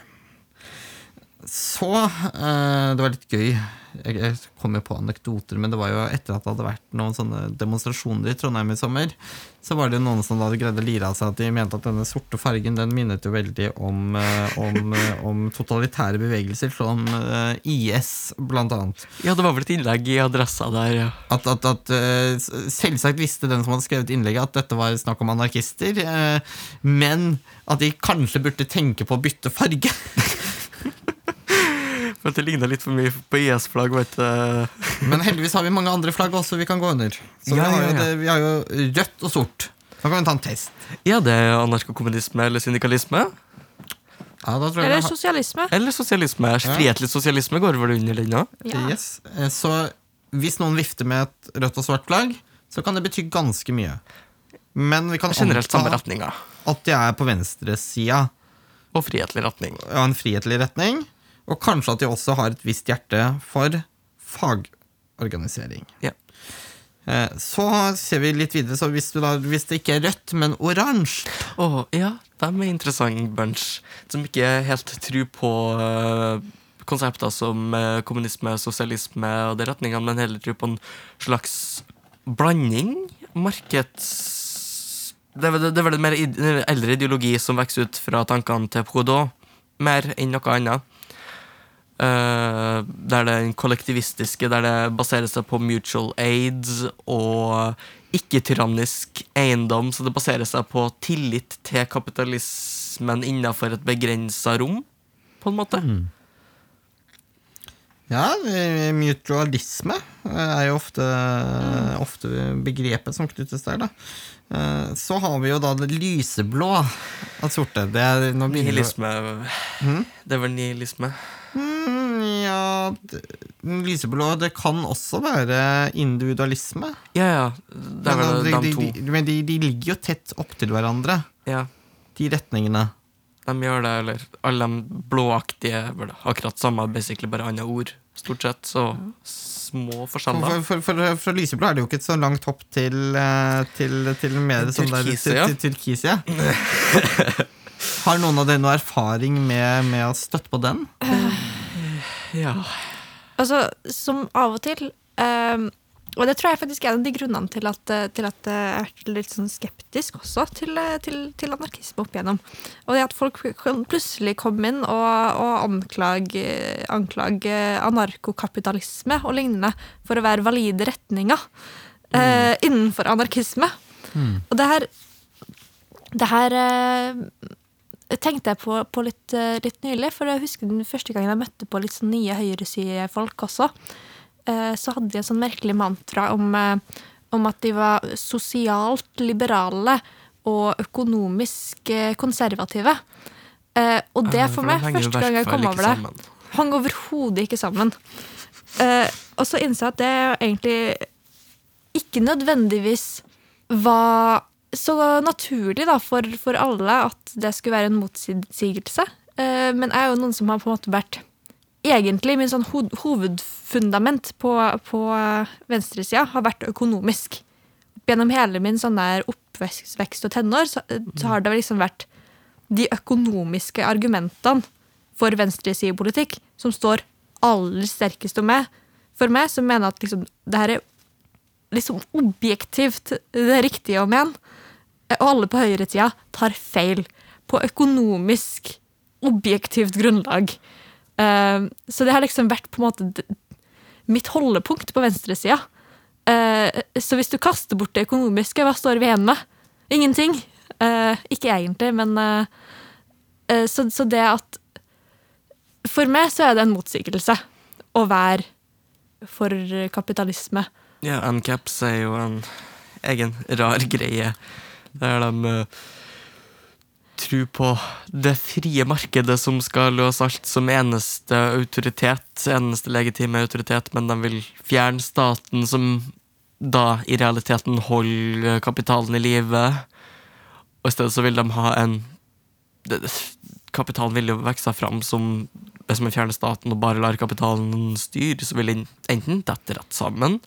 Så eh, Det var litt gøy. Jeg, kom jo på anekdoter, men det var jo etter at det hadde vært noen sånne demonstrasjoner i Trondheim i sommer, så var det noen som da hadde greid å lire av seg at de mente at denne sorte fargen den minnet jo veldig om, eh, om, eh, om totalitære bevegelser, som IS, blant annet. Ja, det var vel et innlegg i Adressa der, ja. At, at, at Selvsagt visste den som hadde skrevet innlegget at dette var snakk om anarkister, men at de kanskje burde tenke på å bytte farge. For at det ligna litt for mye på IS-flagg. Men heldigvis har vi mange andre flagg også vi kan gå under. Så Ja, vi, har ja, jo ja. det, vi har jo rødt og sort. Da kan vi ta en test. Ja, det er anarkokommunisme eller syndikalisme. Ja, da tror jeg Eller har- sosialisme. Eller sosialisme. Frihetlig sosialisme går vel under den òg? Ja. yes. Eh, Så hvis noen vifter med et rødt og svart flagg, så kan det bety ganske mye. Men vi kan Generelt samme anta retninga. at de er på venstresida Og frihetlig retning. Ja, en frihetlig retning. Og kanskje at de også har et visst hjerte for fagorganisering. Ja. Eh, Så ser vi litt videre, så hvis, du da, hvis det ikke er rødt, men oransje oh, ja, de er interessant bunch. Som ikke helt tror på eh, konsepter som eh, kommunisme, sosialisme og de retningene, men heller tror på en slags blanding. Markeds... Er, det er vel en mer eldre ideologi som vokser ut fra tankene til Proudhon, mer enn noe annet. Eh, der det er kollektivistiske, der det baserer seg på mutual aids og ikke-tyrannisk eiendom. Så det baserer seg på tillit til kapitalismen innenfor et begrensa rom, på en måte. Mm. Ja, mutualisme er jo ofte, ofte begrepet som knyttes der, da. Eh, Så har vi jo da det lyseblå av sorte. Det er, Nihilisme Mhm. Det er vel nihilisme? Mm, ja Lyseblå, det kan også være individualisme. Ja, ja. Det er vel men de, de, to. men de, de ligger jo tett opptil hverandre, Ja, de retningene. de gjør det, eller alle de blåaktige vel akkurat samme, basically bare andre ord, stort sett. Så små For, forskjeller. for, for, for, fra lyseblå er det jo ikke et så langt hopp til, eh, til, til mer sånn der til, til turkise, ja. Har noen av dere noe erfaring med, med å støtte på den? Ja. Altså, som av og til ehm, Og det tror jeg faktisk er en av de grunnene til at, eh, til at jeg har vært litt sånn skeptisk også til, eh, til, til anarkisme opp igjennom. Og det at folk plutselig kom inn og, og anklage, anklage anarkokapitalisme og lignende for å være valide retninger eh, innenfor anarkisme. Og det her det her eh, tenkte jeg på, på litt, eh, litt nylig, for jeg husker den første gangen jeg møtte på litt sånn nye høyresidefolk også. eh, Så hadde de en sånn merkelig mantra om, eh, om at de var sosialt liberale og økonomisk konservative. Og det for meg, første gang jeg kom over det, hang overhodet ikke sammen. Og så innså jeg at det egentlig ikke nødvendigvis var så naturlig da, for, for alle at det skulle være en motsigelse. Eh, men jeg er jo noen som har på en måte vært Egentlig min sånn ho hovedfundament på, på venstresida har vært økonomisk. Gjennom hele min sånn der oppvekst og tenår så, så har det liksom vært de økonomiske argumentene for venstresidepolitikk som står aller sterkest om meg. For meg som mener at liksom, det her er liksom objektivt det riktige å mene. Og alle på høyresida tar feil på økonomisk, objektivt grunnlag. Eh, så det har liksom vært på en måte mitt holdepunkt på venstresida. Eh, så hvis du kaster bort det økonomiske, hva står vi igjen med? Ingenting. Eh, ikke egentlig, men eh, eh, så, så det at For meg så er det en motsigelse å være for kapitalisme. Ja, uncaps er jo en egen rar greie. Der de uh, tror på det frie markedet som skal løse alt som eneste autoritet, eneste legitime autoritet, men de vil fjerne staten som da i realiteten holder kapitalen i live. Og i stedet så vil de ha en Kapitalen vil jo vokse fram som hvis man fjerner staten og bare lar kapitalen styre, så vil den enten dette rett sammen,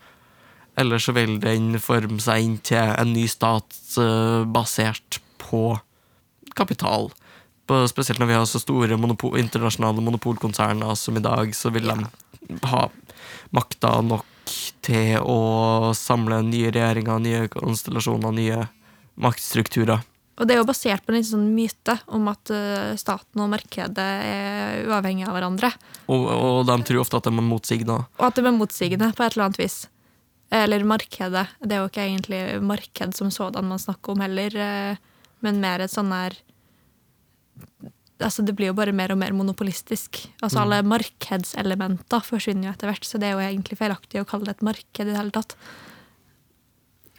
eller så vil den forme seg inn til en ny stat eh, basert på kapital. Spesielt når vi har så store monopol, internasjonale monopolkonserner som i dag, så vil de ha makta nok til å samle nye regjeringer, nye konstellasjoner, nye maktstrukturer. Og det er jo basert på en sånn myte om at eh, staten og markedet er uavhengige av hverandre. Og, og de tror ofte at de er motsigende. Og at de er motsigende på et eller annet vis. Eller markedet. Det er jo ikke egentlig marked som sådan man snakker om heller, eh, men mer et sånn her Altså, det blir jo bare mer og mer monopolistisk. Altså, alle markedselementer forsvinner jo etter hvert, så det er jo egentlig feilaktig å kalle det et marked i det hele tatt.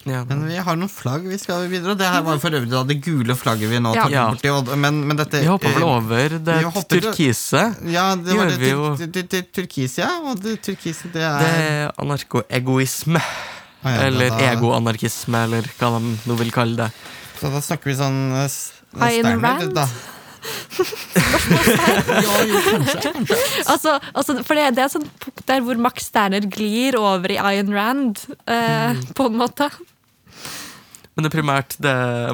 Ja. Men vi har noen flagg vi skal videre. Det her var for øvrig da det gule flagget vi nå tar Ja. borti. Men, men dette Vi hopper vel eh, over det turkise. Ja, det var det, det, det, tur- turkise, ja. Og det turkise, det er Det er anarkoegoisme. Ah, ja, Eller egoanarkisme, eller hva de nå vil kalle det. Så da snakker vi sånn eh, s- Ayn Rand? da. ja, jo, kanskje. kanskje. Altså, altså, for det, det er et sånt punkt der hvor Max Sterner glir over i Ayn Rand, eh, på en måte. Men det er primært det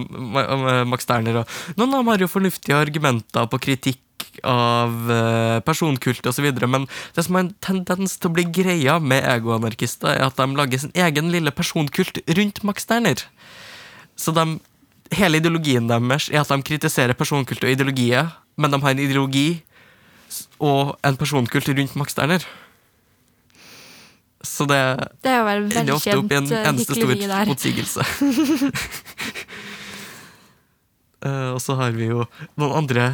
Ma- Ma- Max Sterner og Noen av dem har jo fornuftige argumenter på kritikk av eh, personkult osv., men det som har en tendens til å bli greia med egoanarkister, er at de lager sin egen lille personkult rundt Max Sterner. Så de, hele ideologien deres er at de kritiserer personkult og ideologier, men de har en ideologi og en personkult rundt Max Sterner. Så det Det er jo vel ofte opp i en eh, eneste stor motsigelse. uh, og så har vi jo noen andre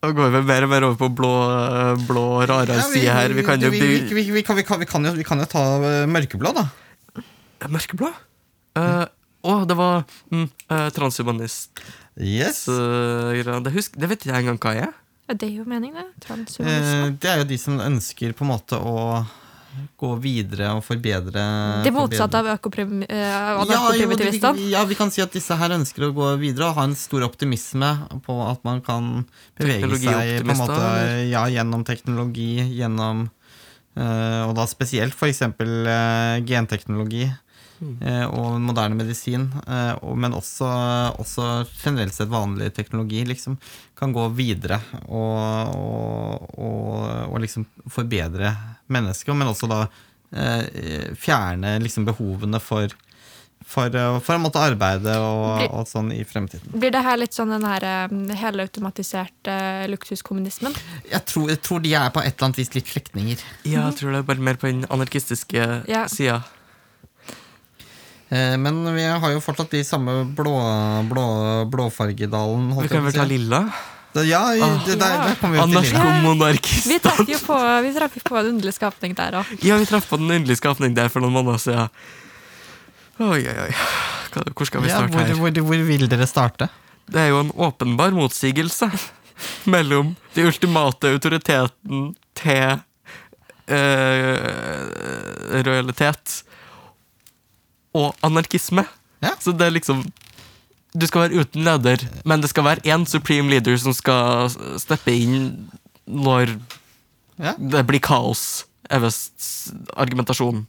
Nå går vi mer og mer over på blå, eh, blå rare Ja, side her. Vi kan jo vi, kan, vi, kan, vi, kan jo, vi kan jo ta mørkeblå, da. Mørkeblå? Å, det var mm, uh, transhumanist. Yes. det, husk, det vet ikke jeg engang hva jeg er. Ja, det er jo meningen, det. Transhumanisme. Eh, det er jo de som ønsker på en måte å gå videre og forbedre det motsatte av økoprim, uh, ja, ja, vi kan si at disse her ønsker å gå videre og ha en stor optimisme på at man kan bevege seg på en måte, ja, gjennom teknologi, gjennom eh, Og da spesielt f.eks. Uh, genteknologi eh, og moderne medisin, eh, og, men også, også generelt sett vanlig teknologi, liksom, kan gå videre og, og, og, og liksom forbedre mennesker, men også da eh, fjerne liksom behovene for for, eh, for å måtte arbeide og, og sånn i fremtiden. Blir det her litt sånn den her helautomatiserte luksuskommunismen? Jeg tror, jeg tror de er på et eller annet vis litt slektninger. Ja, jeg tror det er bare mer på den anarkistiske Ja. sida. Eh, men vi har jo fortsatt de samme blå, blå, blåfargedalen. Vi kan vel ta lilla? Da- Ja, i- Ah. det, der, Ja. der kommer vi jo til lilla. Anarkomonarkist. Vi traff jo på, vi traff på en underlig skapning der òg. Ja, vi traff på den underlige skapning der for noen måneder siden. Oi, oi, oi. Hvor skal vi Ja, starte hvor, her? hvor, hvor vil dere starte? Det er jo en åpenbar motsigelse mellom de ultimate autoriteten til eh, rojalitet og anarkisme. Ja. Så det er liksom Du skal være uten leder, men det skal være én supreme leader som skal steppe inn når Ja, det blir kaos, er visst argumentasjonen.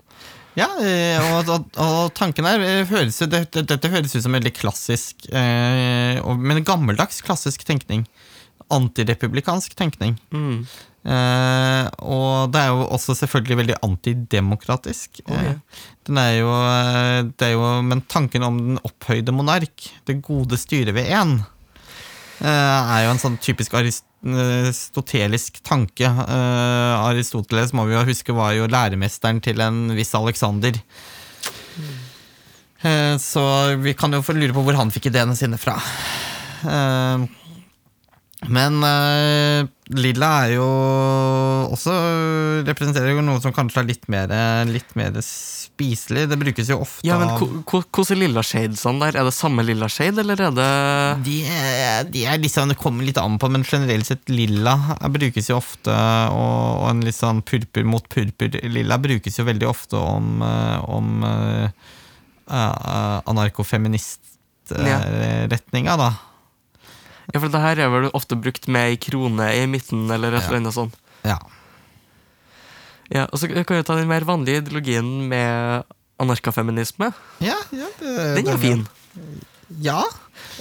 ja eh, og, og, og tanken her eh, høres, dette, dette høres ut som veldig klassisk, eh, men gammeldags klassisk tenkning. Antirepublikansk tenkning. Mm. Eh, og det er jo også selvfølgelig veldig antidemokratisk. Ja. Eh, den er jo, eh, det er jo, men tanken om den opphøyde monark, det gode styret ved én, eh, er jo en sånn typisk aristotelisk tanke. Eh, Aristoteles må vi jo huske var jo læremesteren til en viss Alexander. Eh, så vi kan jo få lure på hvor han fikk ideene sine fra. Men lilla er jo også representerer jo noe som kanskje er litt mer, litt mer spiselig. Det brukes jo ofte Ja, men Hvordan er lilla shadesene der? Er det samme lilla shade, eller er det de de er liksom, Det kommer litt an på, men generelt sett lilla brukes jo ofte, og, og en litt sånn purpur mot purpur-lilla brukes jo veldig ofte om, eh, om uh, uh, anarkofeministretninga, da. Ja, for det her er vel ofte brukt med ei krone i midten, eller et eller annet sånt. Ja. Ja, og så kan vi ta den mer vanlige ideologien med anarkafeminisme. Ja, ja, det, Den er jo fin. Ja.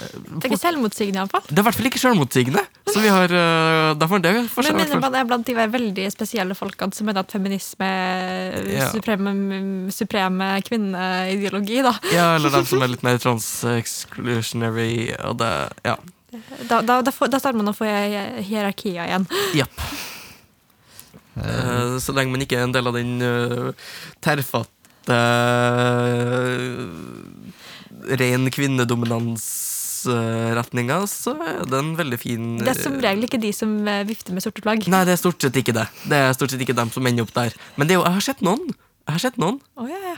Det er ikke selvmotsigende, iallfall. Det er i hvert fall ikke selvmotsigende. Så vi har uh, Derfor det for seg. Men mener man er blant de veldig spesielle folkene som mener at feminisme er Ja. supreme, supreme kvinneideologi, da. Ja, eller dem som er litt mer trans-exclusionary, og det Ja. Da, da, da, får- da starter man å få hierarkier igjen. Yep. Uh, så lenge man ikke er en del av den uh, terfatte uh, ren kvinnedominansretninga, så er det en veldig fin Det er som regel ikke de som eh, vifter med sorte plagg. Nei, det er stort sett ikke det. Det er stort sett ikke dem som ender opp der. Men det jo, jeg har sett noen. Jeg har sett noen, Oh, ja, ja.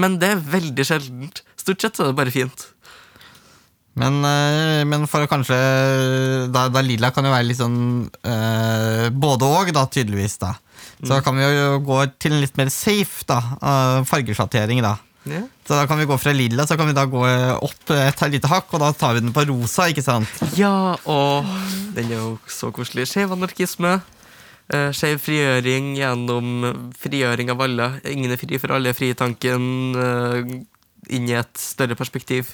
men det er veldig sjeldent. Stort sett så er det bare fint. Men, eh, men for å kanskje da, da lilla kan jo være litt sånn eh, både og, da, tydeligvis. da. Så kan vi jo gå til en litt mer safe da, eh, fargesjattering. da. Ja. Så da kan vi gå fra lilla så kan vi da gå opp et lite hakk, og da tar vi den på rosa. ikke sant? Ja, og den er jo så koselig. Skeiv anarkisme. Skeiv frigjøring gjennom frigjøring av alle. Ingen er fri for alle, fri-tanken inn i et større perspektiv.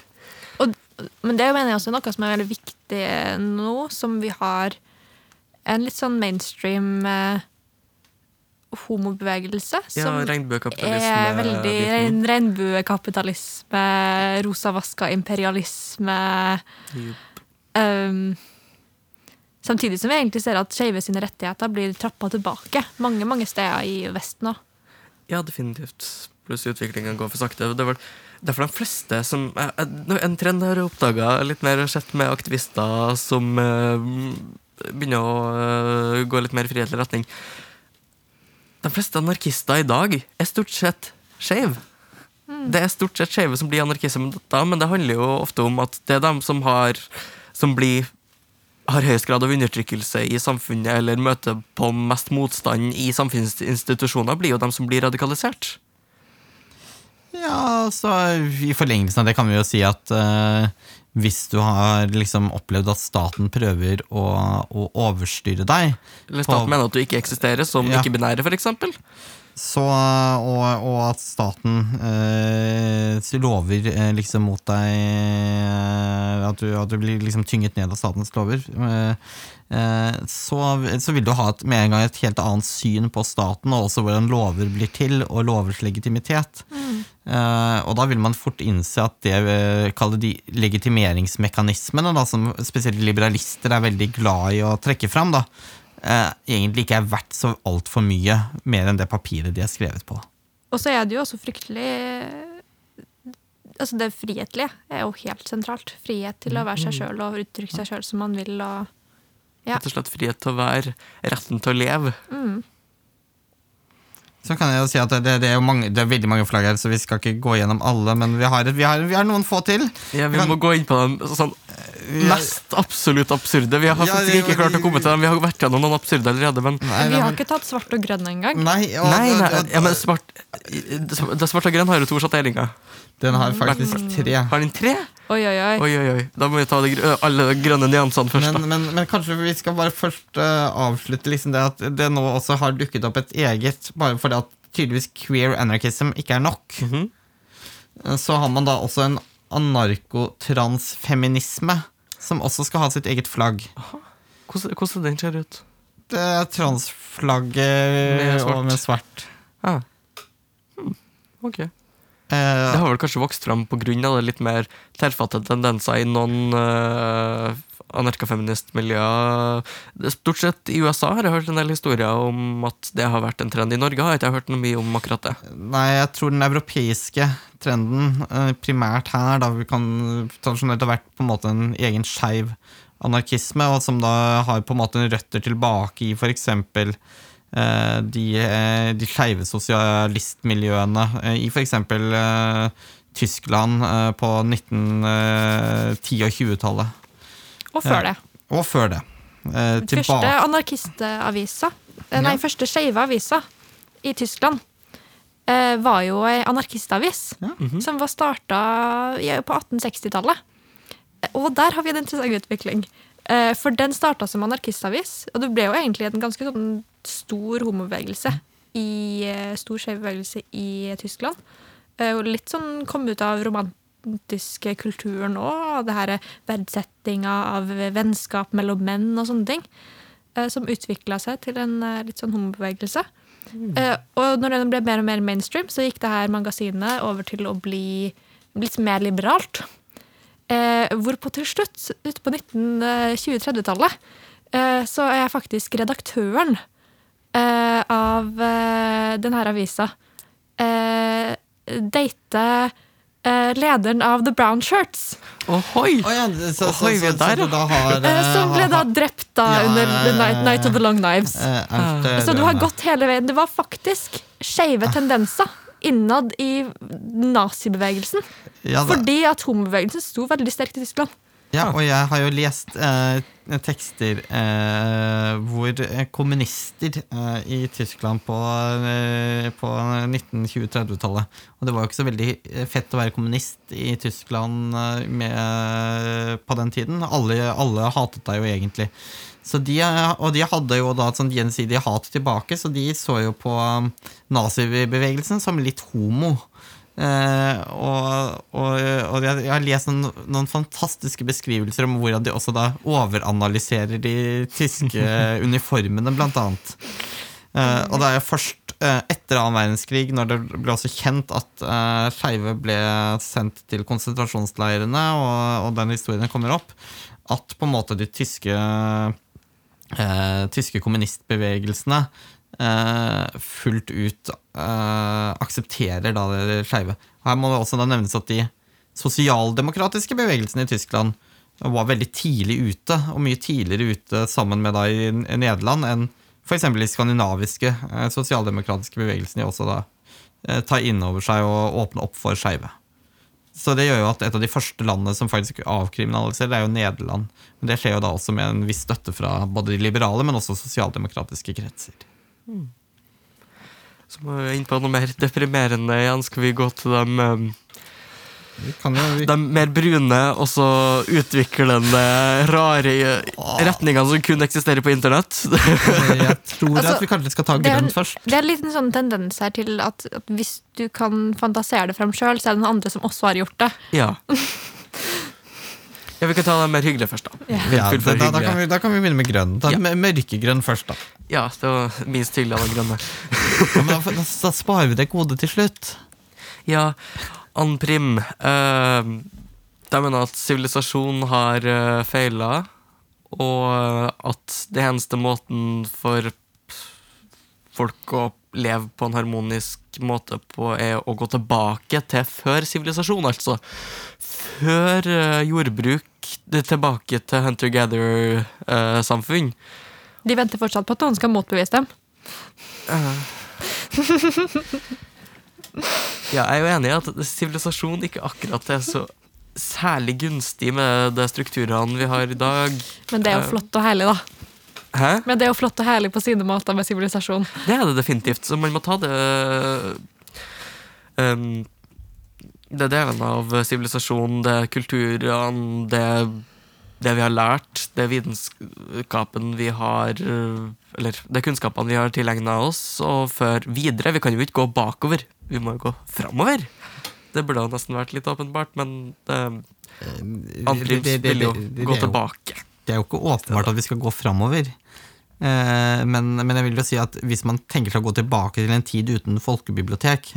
Men det mener jeg også er noe som er veldig viktig nå, som vi har en litt sånn mainstream eh, homobevegelse. Ja, Som er veldig biten. regnbuekapitalisme, rosavaska imperialisme Yep. um, Samtidig som vi egentlig ser at skeive sine rettigheter blir trappa tilbake mange mange steder i Vesten òg. Ja, definitivt. Pluss utviklingen går for sakte. Det var, Det er for de fleste som eh, eh, En trend jeg har oppdaga litt mer og sett med aktivister som eh, begynner å gå litt mer i frihetlig retning. De fleste anarkister i dag er stort sett skeive. Det er stort sett skeive som blir anarkister, dette, men det handler jo ofte om at det er dem som har Som blir har høyest grad av undertrykkelse i samfunnet eller møter på mest motstand i samfunnsinstitusjoner, blir jo dem som blir radikalisert. Ja, så I forlengelsen av det kan vi jo si at uh, hvis du har liksom opplevd at staten prøver å, å overstyre deg, Eller På- staten mener at du ikke eksisterer, som Ja. ikke-binære, f.eks. så, og, og at staten eh, lover eh, liksom mot deg eh, at, du, at du blir liksom tynget ned av statens lover, eh, eh, så, så vil du ha et, med en gang et helt annet syn på staten, og også hvordan lover blir til, og lovers legitimitet. Eh, og da vil man fort innse at det vi kaller de legitimeringsmekanismene, da, som spesielt liberalister er veldig glad i å trekke fram, da, eh, egentlig ikke er verdt så altfor mye mer enn det papiret de er skrevet på. Og så er det jo også fryktelig Altså Det frihetlige er jo helt sentralt. Frihet til å være seg sjøl og uttrykke seg sjøl som man vil. og Ja. Rett og slett frihet til å være, retten til å leve. Så kan jeg jo si at det, det, er, jo mange, det er veldig mange flagg her, så vi skal ikke gå gjennom alle, men vi har, vi har, vi har noen få til. Ja, vi Kan- må gå inn på den sånn mest absolutt absurde. Vi har Ja, faktisk ikke klart å komme til dem. Vi har vært gjennom noen absurde allerede, men Nei, Vi har ikke tatt svart og grønn engang. Nei, og, Nei, nei, ja, men svart Det svarte og grønn har jo to sjatteringer. Den har faktisk tre. Har den tre? Oi, oi, oi. Oi, oi, oi. Da må vi ta de, alle de grønne nyansene først, Men, da. men, men kanskje vi skal bare først uh, avslutte liksom det at det nå også har dukket opp et eget, bare fordi at tydeligvis queer anarchism ikke er nok. Mm -hmm. Så har man da også en anarkotransfeminisme, som også skal ha sitt eget flagg. Hvordan, hvordan den ser ut? Det er transflagget Med svart. og med svart. Ah. Hmm. Ok. Eh, Det har vel kanskje vokst fram på grunn av det litt mer tilfattede tendenser i noen uh, anarkafeministmiljøer. Er Stort sett i USA har jeg hørt en del historier om at det har vært en trend. I Norge har jeg ikke hørt noe mye om akkurat det. Nei, jeg tror den europeiske trenden, eh, primært her, da vi kan tradisjonelt ha vært på en måte en egen skeiv anarkisme, og som da har på en måte røtter tilbake i f.eks. Eh, de, eh, de skeive sosialistmiljøene eh, i f.eks. Tyskland på 1910- og 20-tallet. Og før det. Og før det. Eh, Første anarkistavisa, nei, Ja. første skeive avisa i Tyskland, var jo ei anarkistavis Ja. som var starta på 1860-tallet. Eh, Og der har vi en interessant utvikling. For den starta som anarkistavis, og det ble jo egentlig en ganske sånn stor homobevegelse. I, eh, stor skeiv bevegelse i Tyskland. Eh, Og litt sånn kom ut av romantiske kulturen òg. Det her verdsettinga av vennskap mellom menn og sånne ting. eh, Som utvikla seg til en litt sånn homobevegelse. Mm. Og når den ble mer og mer mainstream, så gikk det her magasinet over til å bli litt mer liberalt. Eh, hvorpå til slutt, ute på 1920-30-tallet, eh, så er jeg faktisk redaktøren eh, av eh, denne avisa. Eh, date eh, lederen av The Brown Shirts, Ohoi! Oh, ja, så, så, Oi, så, er der, så da har eh, som ble da drept da Ja, under The Night, Night of the Long Knives. eh, eh, Så du har gått hele veien. Det var faktisk skeive tendenser innad i nazibevegelsen. ja, Fordi at homobevegelsen sto veldig sterkt i Tyskland. Ja, og jeg har jo lest eh, tekster eh, hvor eh, kommunister eh, i Tyskland på, eh, på 1920-30-tallet Og det var jo ikke så veldig eh, fett å være kommunist i Tyskland med, på den tiden. Alle, alle hatet deg jo egentlig. Så de, og de hadde jo da et sånt gjensidig hat tilbake, så de så jo på nazibevegelsen som litt homo. Eh, og, og, og jeg, jeg har lest noen, noen fantastiske beskrivelser om hvordan de også da overanalyserer de tyske uniformene, blant annet. Eh, og det er jo først eh, etter annen verdenskrig, når det ble også kjent at uh, skeive ble sendt til konsentrasjonsleirene, og, og den historien kommer opp, at på en måte de tyske, eh, tyske kommunistbevegelsene fullt ut eh, aksepterer da det skeive. Her må det også da nevnes at de sosialdemokratiske bevegelsene i Tyskland var veldig tidlig ute, og mye tidligere ute sammen med da i Nederland enn f.eks. de skandinaviske eh, sosialdemokratiske bevegelsene også da eh, tar inn over seg og åpner opp for skeive. Så det gjør jo at et av de første landene som faktisk avkriminaliserer, er jo Nederland. Men det skjer jo da også med en viss støtte fra både de liberale, men også sosialdemokratiske kretser. Så må vi inn på noe mer deprimerende igjen. Skal vi gå til dem um, vi, de mer brune og så utviklende, rare retningene som kun eksisterer på internett. jeg tror Altså, at vi kanskje skal ta er- først. Det er en liten sånn tendens her til at, at hvis du kan fantasere det frem sjøl, så er det noen andre som også har gjort det. ja. ja, Vi kan ta den mer hyggelig først, da. Ja. Ja, Full da, da, kan vi, da kan vi begynne med grønn. Ta Ja. med Mørkegrønn først, da. Ja, det var minst hyggelig av den grønne. Ja, men da, da, da sparer vi det gode til slutt. Ja, Anprim. Prim. eh, de mener at sivilisasjonen har uh, feila, og eh, at det eneste måten for folk å leve på en harmonisk måte på, er å gå tilbake til før sivilisasjon, altså. Før eh, jordbruk, tilbake til hunter-gatherer-samfunn. De venter fortsatt på at noen skal motbevise dem. Ja, jeg er jo enig i at sivilisasjon ikke akkurat er så særlig gunstig med de strukturene vi har i dag. Men det er jo Eh, flott og herlig, da. Hæ? Men det er jo flott og herlig på sine måter med sivilisasjon. Det er det definitivt, så man må ta det um, Det er delen av sivilisasjonen, det er kulturene, det, det vi har lært, det er vitenskapen vi har uh, Eller det er kunnskapene vi har tilegna oss, og før videre. Vi kan jo ikke gå bakover, vi må jo gå framover. Det burde jo nesten vært litt åpenbart, men det- det- vil jo gå jo- tilbake. Det er jo ikke åpenbart at vi skal gå framover. Eh, men, men jeg vil jo si at hvis man tenker seg å gå tilbake til en tid uten folkebibliotek,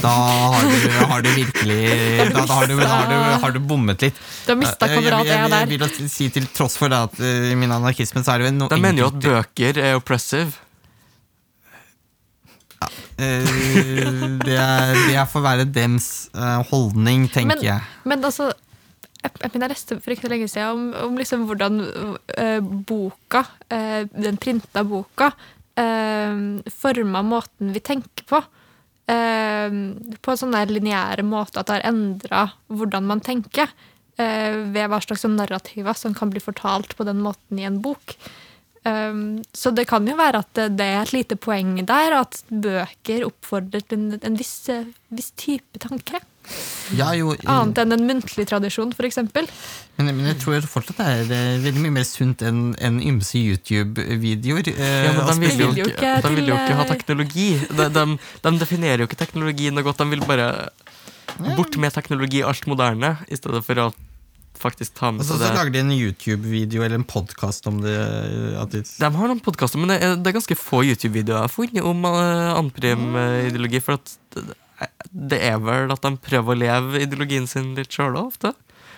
da har du, har du virkelig Da, da har, du, har, du, har du bommet litt. Du har mista Eh, kamerat jeg, jeg jeg, vil jo si til tross for det at eh, i min anarkisme så er det jo noe Da mener jo at bøker er oppressive. Ja, det, er, det er for å være dems holdning, tenker Men- jeg. Men altså, jeg, jeg, leste for ikke så lenge siden om, om liksom hvordan uh, boka, uh, den printa boka, uh, forma måten vi tenker på. Uh, på en sånn der lineære måte at det har endra hvordan man tenker. eh, ved hva slags narrativer som kan bli fortalt på den måten i en bok. Så det kan jo være at det, det er et lite poeng der, at bøker oppfordrer til en, en viss, eh, viss type tanke. Ja, jo, Annet enn en muntlig tradisjon, f.eks. Men, men jeg tror fortsatt det er eh, veldig mye mer sunt enn en ymse YouTube-videoer. eh, Ja, men de vil, jo vil jo ikke, ikke de vil jo ikke ha eh, teknologi. De, de, de definerer jo ikke teknologi noe godt. De vil bare bort med teknologi, alt moderne, i stedet for å faktisk ta med altså, så, lager de en YouTube-video eller en podkast om det. At de, De har noen podkaster, men det er, det er ganske få YouTube-videoer jeg har funnet om uh, Anprim-ideologi. For at det- er vel at de prøver å leve ideologien sin litt sjøl ofte.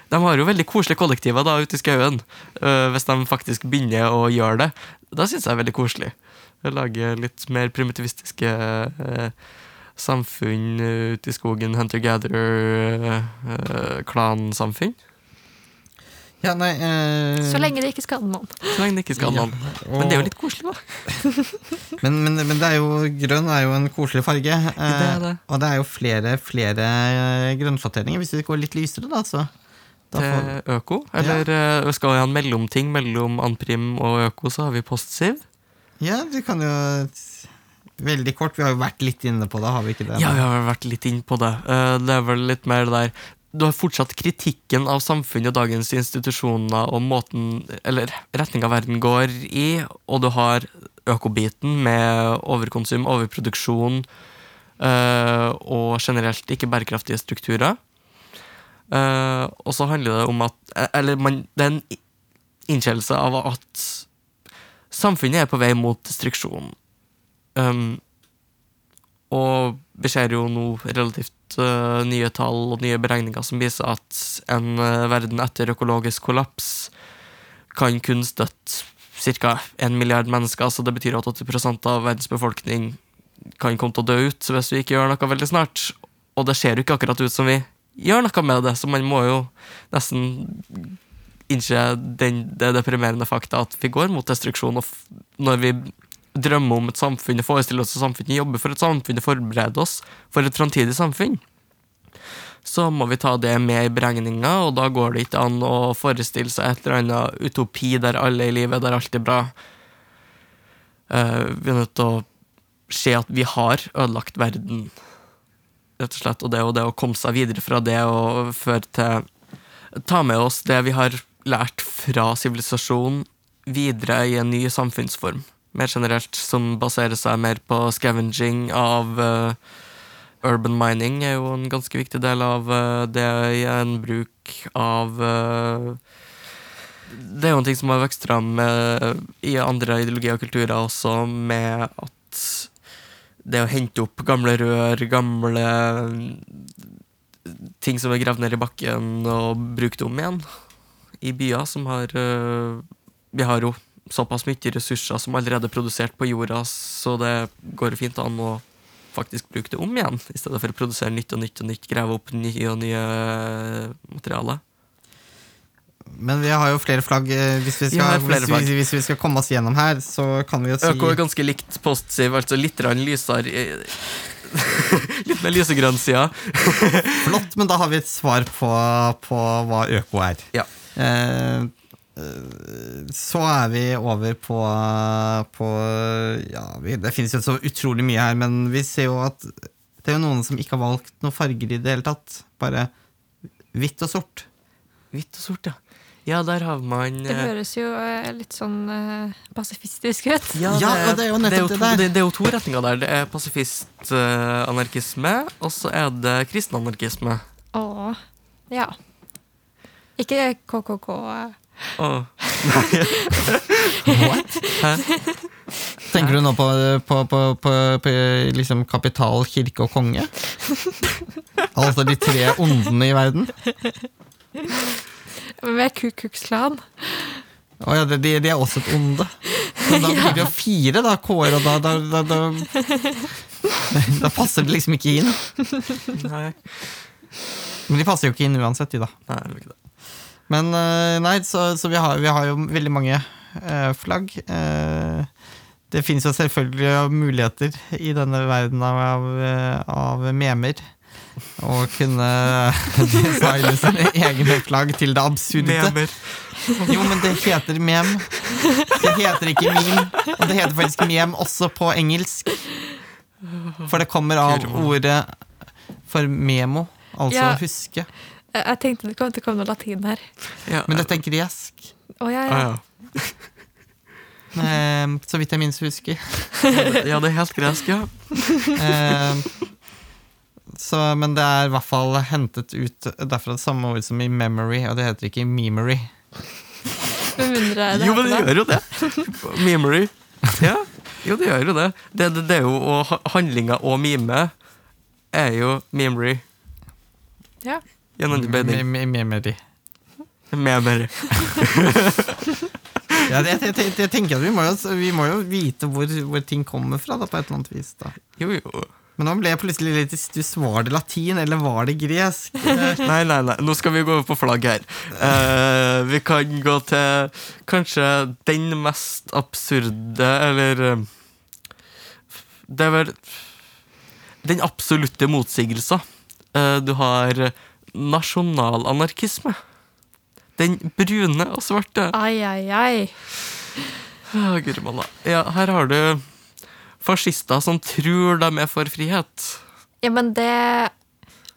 De har jo veldig koselige kollektiver da ute i skauen, uh, hvis de faktisk begynner å gjøre det. Da syns jeg det er veldig koselig. Lage litt mer primitivistiske uh, samfunn øh, ute i skogen. Hunter-gatherer-klansamfunn. Ja, nei eh, Så lenge det ikke skader noen. Så lenge det ikke skal Ja, og... Men det er jo litt koselig, da. men, men, men det er jo, grønn er jo en koselig farge. eh, Det det. Og det er jo flere, flere eh, hvis vi går litt lysere, da. Så, da får, til øko. Eller ja. skal vi ha en mellomting mellom Anprim og øko, så har vi Postsiv. ja, vi kan jo Veldig kort, vi har jo vært litt inne på det, har vi ikke det? Ja, vi har vært litt inne på det. Eh, Det er vel litt mer det der Du har fortsatt kritikken av samfunnet og dagens institusjoner og måten Eller retninga verden går i, og du har økobiten med overkonsum, overproduksjon øh, og generelt ikke bærekraftige strukturer. Uh, og så handler det om at Eller man, det er en innkjennelse av at samfunnet er på vei mot destruksjon. Um, og vi ser jo nå relativt øh, nye tall og nye beregninger som viser at en uh, verden etter økologisk kollaps kan kun støtte ca. 1 milliard mennesker. Så det betyr at 80% av verdens befolkning kan komme til å dø ut hvis vi ikke gjør noe veldig snart. og det ser jo ikke akkurat ut som vi gjør noe med det, så man må jo nesten innse det deprimerende fakta at vi går mot destruksjon. Og når vi drømmer om et samfunn og forestille oss et samfunn, jobber for et samfunn og forberede oss for et framtidig samfunn, så må vi ta det med i beregninga, og da går det ikke an å forestille seg et eller annet utopi der alle i livet, der alt er bra. Uh, vi er nødt til å se at vi har ødelagt verden, rett og slett. Og det, og det å komme seg videre fra det og føre til Ta med oss det vi har lært fra sivilisasjonen, videre i en ny samfunnsform. Mer generelt, som baserer seg mer på scavenging av uh, Urban mining er jo en ganske viktig del av uh, det bruk av uh, Det er jo en ting som har vokst fram i andre ideologier og kulturer også, med at det å hente opp gamle rør, gamle ting som er gravd ned i bakken, og bruke dem igjen i byer som har Vi har jo såpass mye ressurser som allerede er produsert på jorda, så det går fint an å faktisk bruke det om igjen, i stedet for å produsere nytt og nytt og nytt, grave opp nye og nye materialer. Men vi har jo flere flagg. eh, Hvis vi Vi skal, flere hvis, vi, hvis vi skal komme oss gjennom her, så kan vi jo si Øko er ganske likt postsiv, altså litt lysere Litt mer lysegrønn side. flott, men da har vi et svar på, på hva øko er. Ja. Eh, eh, så er vi over på, på Ja, vi, det finnes jo så utrolig mye her, men vi ser jo at det er jo noen som ikke har valgt noen farger i det hele tatt. Bare hvitt og sort. Hvitt og sort, ja. Ja, der har man Det eh, høres jo eh, litt sånn uh, pasifistisk ut. Ja, Ja, og det er jo nettopp to, det der. Det, det er jo to retninger der. Det er pasifist-anarkisme, og så er det kristen-anarkisme. Å, ja. Ikke KKK. Eh. Hæ? Tenker du nå på, på, på, på, på liksom kapital, kirke og konge? Altså de tre ondene i verden? Med Ku Klux Klan. Å ja, de, de er også et onde. Men da blir det jo fire, da, Kåre. og da, da, da, da Da passer det liksom ikke inn. Nei, Men de passer jo ikke inn uansett, de, da. nei, ikke det. Men eh, nei, så, så vi, har, vi har jo veldig mange eh, flagg. Eh, det finnes jo selvfølgelig muligheter i denne verden av, av memer. Å kunne designe sine egne flagg til det absurde. Memer. Jo, men det heter mem. Det heter ikke meme. Og det heter faktisk mem også på engelsk. For det kommer av ordet for memo, altså Ja. huske. Jeg, jeg tenkte det kom til å komme noe latin her. Ja. Men dette er gresk. Oh, ja, Ah, ja. ja. Eh, så vidt jeg minst husker. ja, det er helt gresk, ja. Eh, så, men det er i hvert fall hentet ut derfra det samme ord som i memory, og det heter ikke memory. Jo, men det gjør jo det. Memory. Ja, jo, det gjør jo det. Det, det, det er jo, og handlinga og mime er jo memory. Ja. Gjennom beding. Me- me- Memory. Memory. Ja, jeg, jeg, jeg, jeg tenker at vi må jo, vi må jo vite hvor, hvor ting kommer fra, da, på et eller annet vis. da. Jo, jo. Men nå ble jeg plutselig litt i stuss. Var det latin, eller var det gresk? Nei, nei, nei. Nå skal vi gå over på flagg her. Uh, vi kan gå til kanskje den mest absurde, eller eh, Det er vel den absolutte motsigelsen. Uh, du har nasjonalanarkisme. Den brune og svarte. Ai, ai, ai. Ah, Gudimalla. Ja, her har du fascister som tror de er for frihet. Ja, men det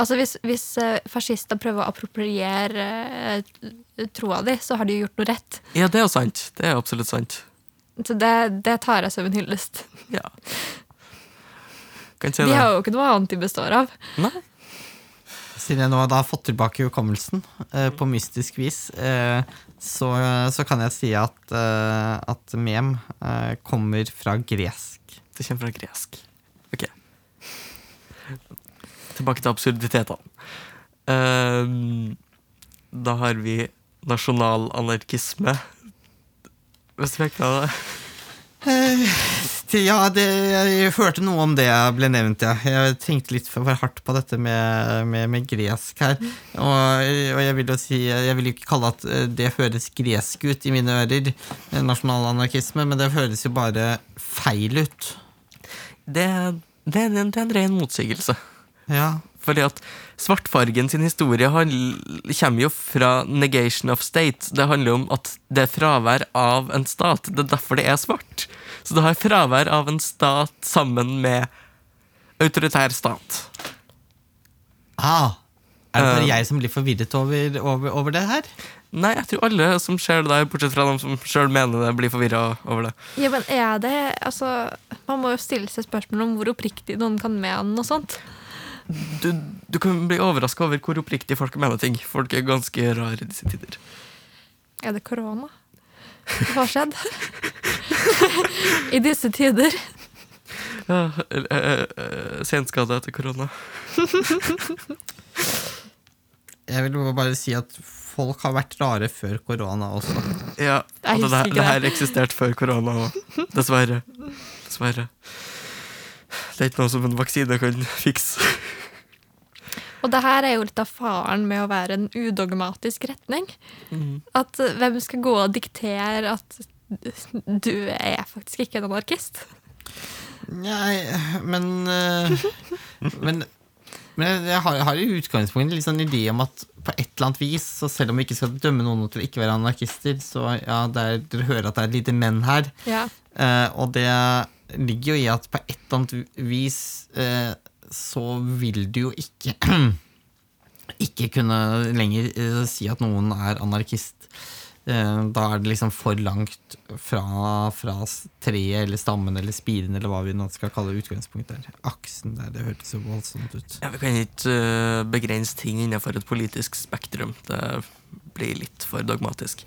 Altså, hvis, hvis eh, fascister prøver å appropriere eh, troa di, så har de jo gjort noe rett. Ja, det er jo sant. Det er absolutt sant. Så det, det tar jeg som en hyllest. Ja. Kan si De det. har jo ikke noe annet de består av. Nei. Siden jeg nå har fått tilbake hukommelsen eh, på mystisk vis, eh, så, så kan jeg si at, eh, at mem eh, kommer fra gresk. Det kommer fra gresk. Ok. Tilbake til absurditetene. Ehm, da har vi nasjonalanarkisme. Hvis du fikk hva det? Eh, ja, det, jeg hørte noe om det jeg ble nevnt, ja. Jeg tenkte litt for, hardt på dette med, med, med gresk her. Og, og jeg vil jo si Jeg vil jo ikke kalle at eh, det høres gresk ut i mine ører, eh, nasjonalanarkisme, men det høres jo bare feil ut. Det, det, en- det er en ren motsigelse. Ja. Fordi at svartfargen sin historie kommer jo fra negation of state. Det handler om at det er fravær av en stat. Det er derfor det er svart. Så det har fravær av en stat sammen med autoritær stat. Ah, er det bare Eh. jeg som blir forvirret over, over, over det her? Nei, jeg tror alle som ser det der, bortsett fra de som sjøl mener det, blir forvirra over det. Ja, men er det Altså, man må jo stille seg spørsmål om hvor oppriktig noen kan mene noe sånt. Du, du kan bli overraska over hvor oppriktig folk mener ting. Folk er ganske rare i disse tider. Er det korona? Hva har skjedd? I disse tider. Ja, eh, eh, Senskade etter korona. Jeg vil bare si at folk har vært rare før korona også. Ja, og det det. her eksisterte før korona òg. Dessverre. Dessverre. Det er ikke noe som en vaksine kan fikse. Og det her er jo litt av faren med å være en udogmatisk retning. At eh, hvem skal gå og diktere at du er faktisk ikke en anarkist? Nei, men eh, Men, men jeg har, jeg har i utgangspunktet litt sånn idé om at på et eller annet vis, så selv om vi ikke skal dømme noen til å ikke være anarkister, så ja, er, dere hører at det er et lite men her. Ja. Eh, og det ligger jo i at på et eller annet vis eh, så vil du jo ikke ikke kunne lenger eh, si at noen er anarkist. Eh, da er det liksom for langt fra, fra treet eller stammen eller spiren eller hva vi nå skal kalle utgangspunktet der. Aksen der, det hørtes så voldsomt ut. Ja, Vi kan ikke eh, begrense ting innenfor et politisk spektrum. Det blir litt for dogmatisk.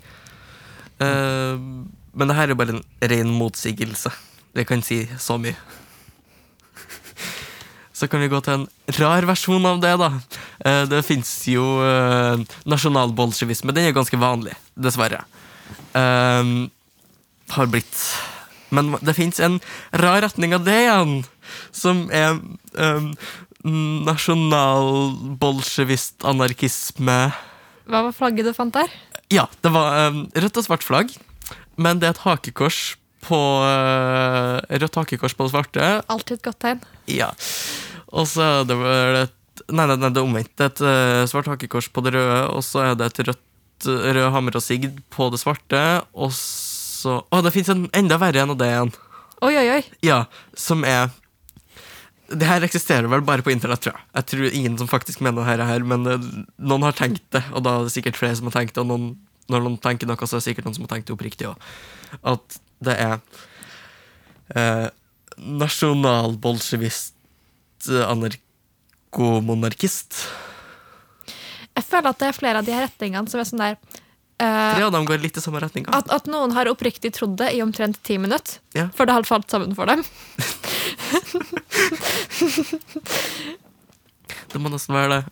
Men det her er bare en ren motsigelse. Det kan si så mye. Så kan vi gå til en rar versjon av det, da. Eh, det fins jo uh, nasjonalbolsjevisme. Den er ganske vanlig, dessverre. Um, har blitt. Men det fins en rar retning av det igjen, som er um, nasjonalbolsjevist-anarkisme. Hva var flagget du fant der? Ja, det var um, rødt og svart flagg, men det er et hakekors på uh, Rødt hakekors på det svarte. Alltid et godt tegn. Ja. Og så er det vel et Nei, nei, nei det er omvendt. Det er et uh, svart hakekors på det røde, og så er det et rødt rød hammer og sigd på det svarte, og så Å, det fins en enda verre en av det igjen. Oi, oi, oi. Ja, som er Det her eksisterer vel bare på internett, tror jeg. Jeg tror ingen som faktisk mener det her, men eh, noen har tenkt det, og da er det sikkert flere som har tenkt det, og noen, når noen tenker noe, så er det sikkert noen som har tenkt det oppriktig òg. At det er eh, nasjonalbolsjevist, eh, anarkomonarkist. Jeg føler at det er flere av de her retningene som er sånn der Uh, Tre av dem går litt i samme retning. at, at noen har oppriktig trodd det i omtrent ti minutter, Ja. før det hadde falt sammen for dem. Det må nesten være det.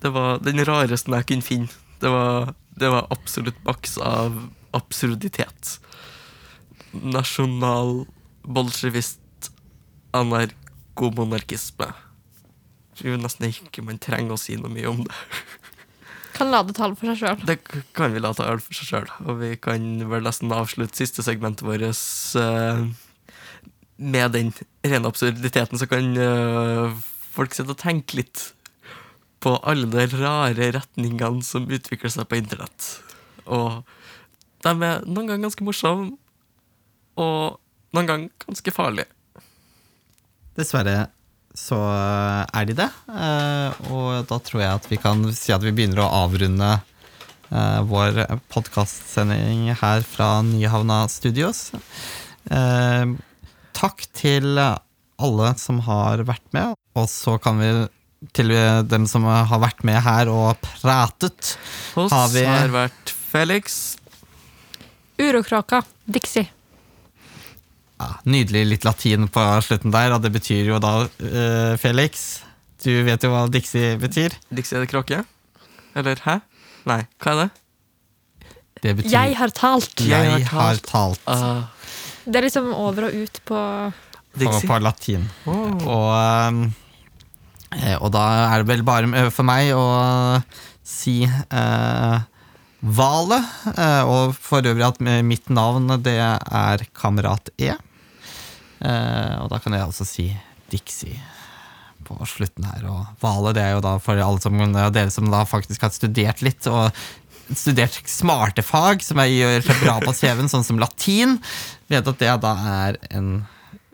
Det var den rareste jeg kunne finne. Det var, det var absolutt baks av absurditet. Nasjonalbolsjevist anarkomonarkisme. Jeg tror nesten ikke man trenger å si noe mye om det. Kan la det tale for seg sjøl. Det kan vi la ta øl for seg sjøl. Og vi kan vel nesten avslutte siste segmentet vårt eh, med den rene absurditeten. Så kan eh, folk sitte og tenke litt på alle de rare retningene som utvikler seg på internett. Og de er noen ganger ganske morsomme, og noen ganger ganske farlige. Dessverre så er de det. eh, Og da tror jeg at vi kan si at vi begynner å avrunde eh, vår podkastsending her fra Nyhavna Studios. Eh, Takk til alle som har vært med, og så kan vi til dem som har vært med her og pratet. Hos Har vi- har vært Felix. Urokråka. Dixie. Ja, nydelig litt latin på slutten der, og det betyr jo da uh, Felix. Du vet jo hva Dixie betyr. Dixie er det kråke? Eller hæ? Nei, hva er det? Det betyr Jeg har talt. Jeg har Jeg har talt. talt. Ah, Det er liksom over og ut på på, Dixie. på latin. Oh. Og, eh, og da er det vel bare for meg å si uh, Vale, eh, og for øvrig at mitt navn det er Kamerat E. Eh, og da kan jeg også si Dixie på slutten her. Og Hvale, det er jo da for alle som, dere som da faktisk har studert litt, og studert smarte fag, som jeg gjør seg bra på CV-en, sånn som latin, vet at det da er en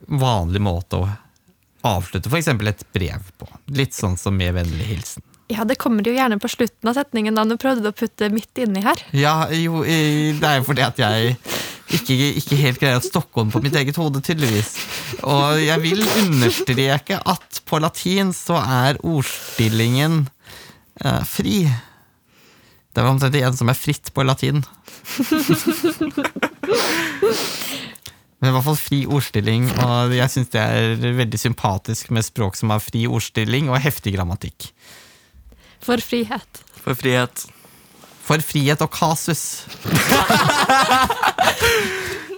vanlig måte å avslutte f.eks. et brev på. Litt sånn som med vennlig hilsen. Ja, det kommer jo gjerne på slutten av setningen da du prøvde å putte midt inni her. Ja, jo, det er jo fordi at jeg ikke, ikke helt greier å stokke om på mitt eget hode, tydeligvis. Og jeg vil understreke at på latin så er ordstillingen eh, fri. Det er omtrent en som er fritt på latin. Men i hvert fall fri ordstilling, og jeg syns det er veldig sympatisk med språk som har fri ordstilling og heftig grammatikk. For frihet. For frihet. For frihet og kasus.